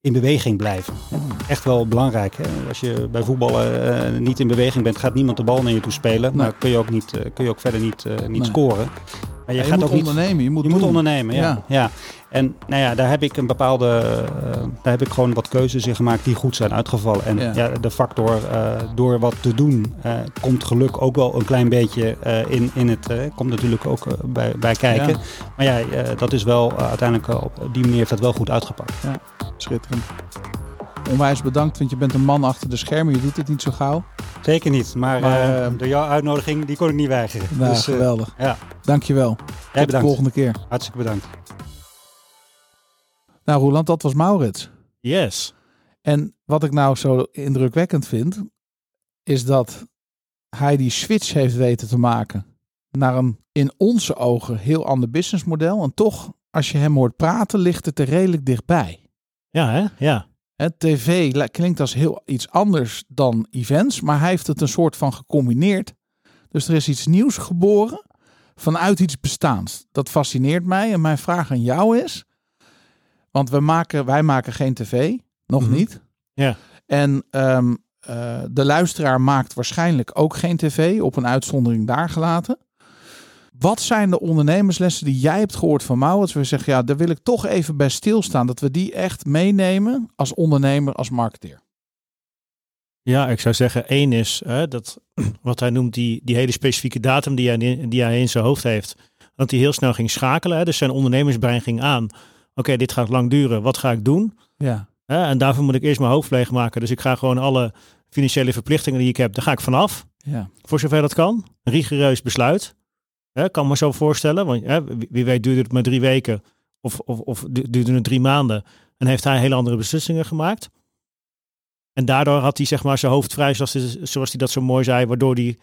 in beweging blijven. Echt wel belangrijk. Hè? Als je bij voetballen uh, niet in beweging bent, gaat niemand de bal naar je toe spelen. Maar kun je ook, niet, kun je ook verder niet, niet scoren. Maar je, gaat moet ook ondernemen. Je moet, je moet ondernemen, ja. ja. En nou ja, daar heb ik een bepaalde, uh, daar heb ik gewoon wat keuzes in gemaakt die goed zijn uitgevallen. En ja, de factor uh, door wat te doen uh, komt geluk ook wel een klein beetje in, in het, komt natuurlijk ook bij, bij kijken. Ja. Maar ja, dat is wel uiteindelijk op die manier heeft dat wel goed uitgepakt. Ja, schitterend. Onwijs bedankt, want je bent een man achter de schermen. Je doet het niet zo gauw. Zeker niet, maar, maar door jouw uitnodiging, die kon ik niet weigeren. Nou, dus, geweldig. Ja. Dankjewel. Tot de volgende keer. Hartstikke bedankt. Nou Roland, dat was Maurits. Yes. En wat ik nou zo indrukwekkend vind, is dat hij die switch heeft weten te maken naar een in onze ogen heel ander businessmodel. En toch, als je hem hoort praten, ligt het er redelijk dichtbij. Ja, hè? Ja. Het tv klinkt als heel iets anders dan events, maar hij heeft het een soort van gecombineerd. Dus er is iets nieuws geboren vanuit iets bestaans. Dat fascineert mij en mijn vraag aan jou is, want we maken, wij maken geen tv, nog mhm. niet. Ja. En um, uh, de luisteraar maakt waarschijnlijk ook geen tv, op een uitzondering daar gelaten. Wat zijn de ondernemerslessen die jij hebt gehoord van Maurits? We zeggen, ja, daar wil ik toch even bij stilstaan. Dat we die echt meenemen als ondernemer, als marketeer. Ja, ik zou zeggen, één is hè, dat wat hij noemt, die, die hele specifieke datum die hij, die hij in zijn hoofd heeft. Dat hij heel snel ging schakelen. Hè, dus zijn ondernemersbrein ging aan. Oké, dit gaat lang duren. Wat ga ik doen? Ja. En daarvoor moet ik eerst mijn hoofd leegmaken. Dus ik ga gewoon alle financiële verplichtingen die ik heb, daar ga ik vanaf. Ja. Voor zover dat kan. Rigoureus besluit. Hè, kan me zo voorstellen. Want wie weet duurde het maar drie weken. Of, of, of duurde het drie maanden. En heeft hij hele andere beslissingen gemaakt. En daardoor had hij zeg maar zijn hoofd vrij, zoals, zoals hij dat zo mooi zei. Waardoor hij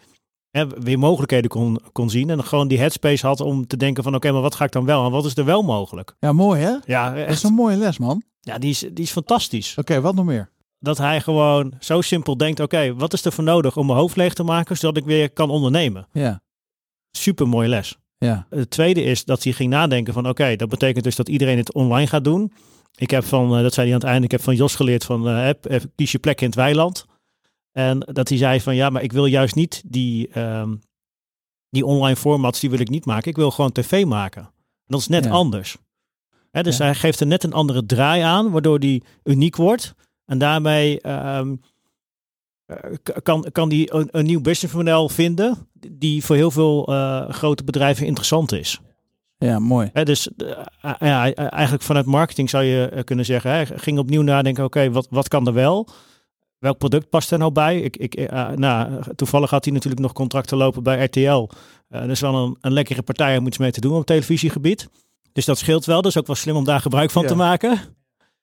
hè, weer mogelijkheden kon, kon zien. En gewoon die headspace had om te denken van oké, maar wat ga ik dan wel? En wat is er wel mogelijk? Ja, mooi hè? Ja, echt. Dat is een mooie les man. Ja, die is, die is fantastisch. Oké, wat nog meer? Dat hij gewoon zo simpel denkt, oké, wat is er voor nodig om mijn hoofd leeg te maken, zodat ik weer kan ondernemen? Ja. Super mooie les. Ja. Het tweede is dat hij ging nadenken van oké, dat betekent dus dat iedereen het online gaat doen. Ik heb van, uh, dat zei hij aan het einde, ik heb van Jos geleerd van uh, kies je plek in het weiland. En dat hij zei van ja, maar ik wil juist niet die, um, die online formats, die wil ik niet maken. Ik wil gewoon tv maken. En dat is net ja. anders. Dus ja. hij geeft er net een andere draai aan, waardoor die uniek wordt. En daarmee um, kan, kan die een, een nieuw businessmodel vinden die voor heel veel uh, grote bedrijven interessant is. Ja, mooi. He, dus uh, ja, eigenlijk vanuit marketing zou je kunnen zeggen, hij ging opnieuw nadenken, oké, okay, wat, wat kan er wel? Welk product past er nou bij? Ik, ik, uh, nou, toevallig had hij natuurlijk nog contracten lopen bij RTL. Uh, dat is wel een, een lekkere partij om iets mee te doen op televisiegebied. Dus dat scheelt wel. Dus ook wel slim om daar gebruik van ja. te maken.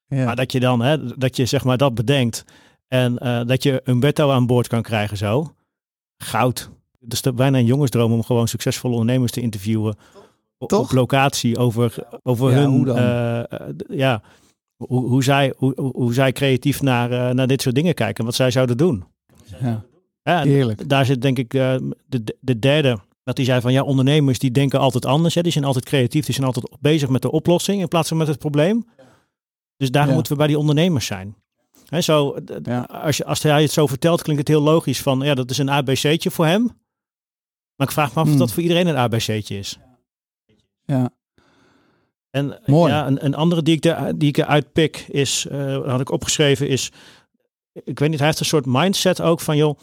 Ja. Maar dat je dan, hè, dat je zeg maar dat bedenkt. En uh, dat je een Umberto aan boord kan krijgen zo. Goud. Dus dat bijna een jongensdroom om gewoon succesvolle ondernemers te interviewen. Toch? Op locatie over, over ja, hun. Hoe dan? Ja, hoe, hoe, zij, hoe, hoe zij creatief naar, uh, naar dit soort dingen kijken. Wat zij zouden doen. Ja. Ja, Heerlijk. Daar zit denk ik uh, de, de derde dat hij zei van ja, ondernemers die denken altijd anders. Hè? Die zijn altijd creatief, die zijn altijd bezig met de oplossing in plaats van met het probleem. Dus daar moeten we bij die ondernemers zijn. Hè, zo, als, je, als hij het zo vertelt, klinkt het heel logisch van ja, dat is een ABC'tje voor hem. Maar ik vraag me af of hmm. dat voor iedereen een ABC'tje is. Ja. En Mooi. Ja, een, een andere die ik, de, die ik eruit pik is, uh, had ik opgeschreven, is, ik weet niet, hij heeft een soort mindset ook van joh,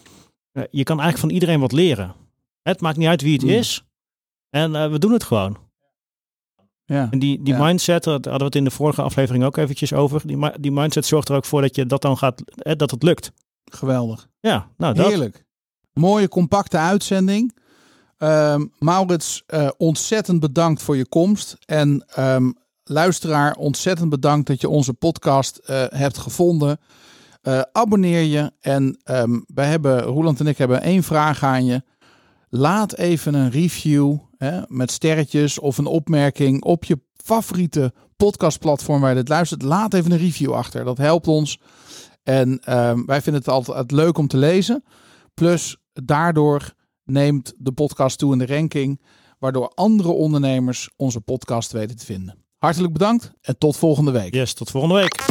eh, je kan eigenlijk van iedereen wat leren. Het maakt niet uit wie het hmm. is. En uh, we doen het gewoon. Ja, en die, die mindset, daar hadden we het in de vorige aflevering ook eventjes over. Die, die mindset zorgt er ook voor dat je dat dan gaat, dat het lukt. Geweldig. Ja, nou dat. Heerlijk. Mooie, compacte uitzending. Um, Maurits, uh, ontzettend bedankt voor je komst. En um, luisteraar, ontzettend bedankt dat je onze podcast uh, hebt gevonden. Uh, abonneer je. En um, wij hebben, Roland en ik hebben één vraag aan je. Laat even een review hè, met sterretjes of een opmerking op je favoriete podcastplatform waar je dit luistert. Laat even een review achter. Dat helpt ons. En wij vinden het altijd leuk om te lezen. Plus, daardoor neemt de podcast toe in de ranking, waardoor andere ondernemers onze podcast weten te vinden. Hartelijk bedankt en tot volgende week. Yes, tot volgende week.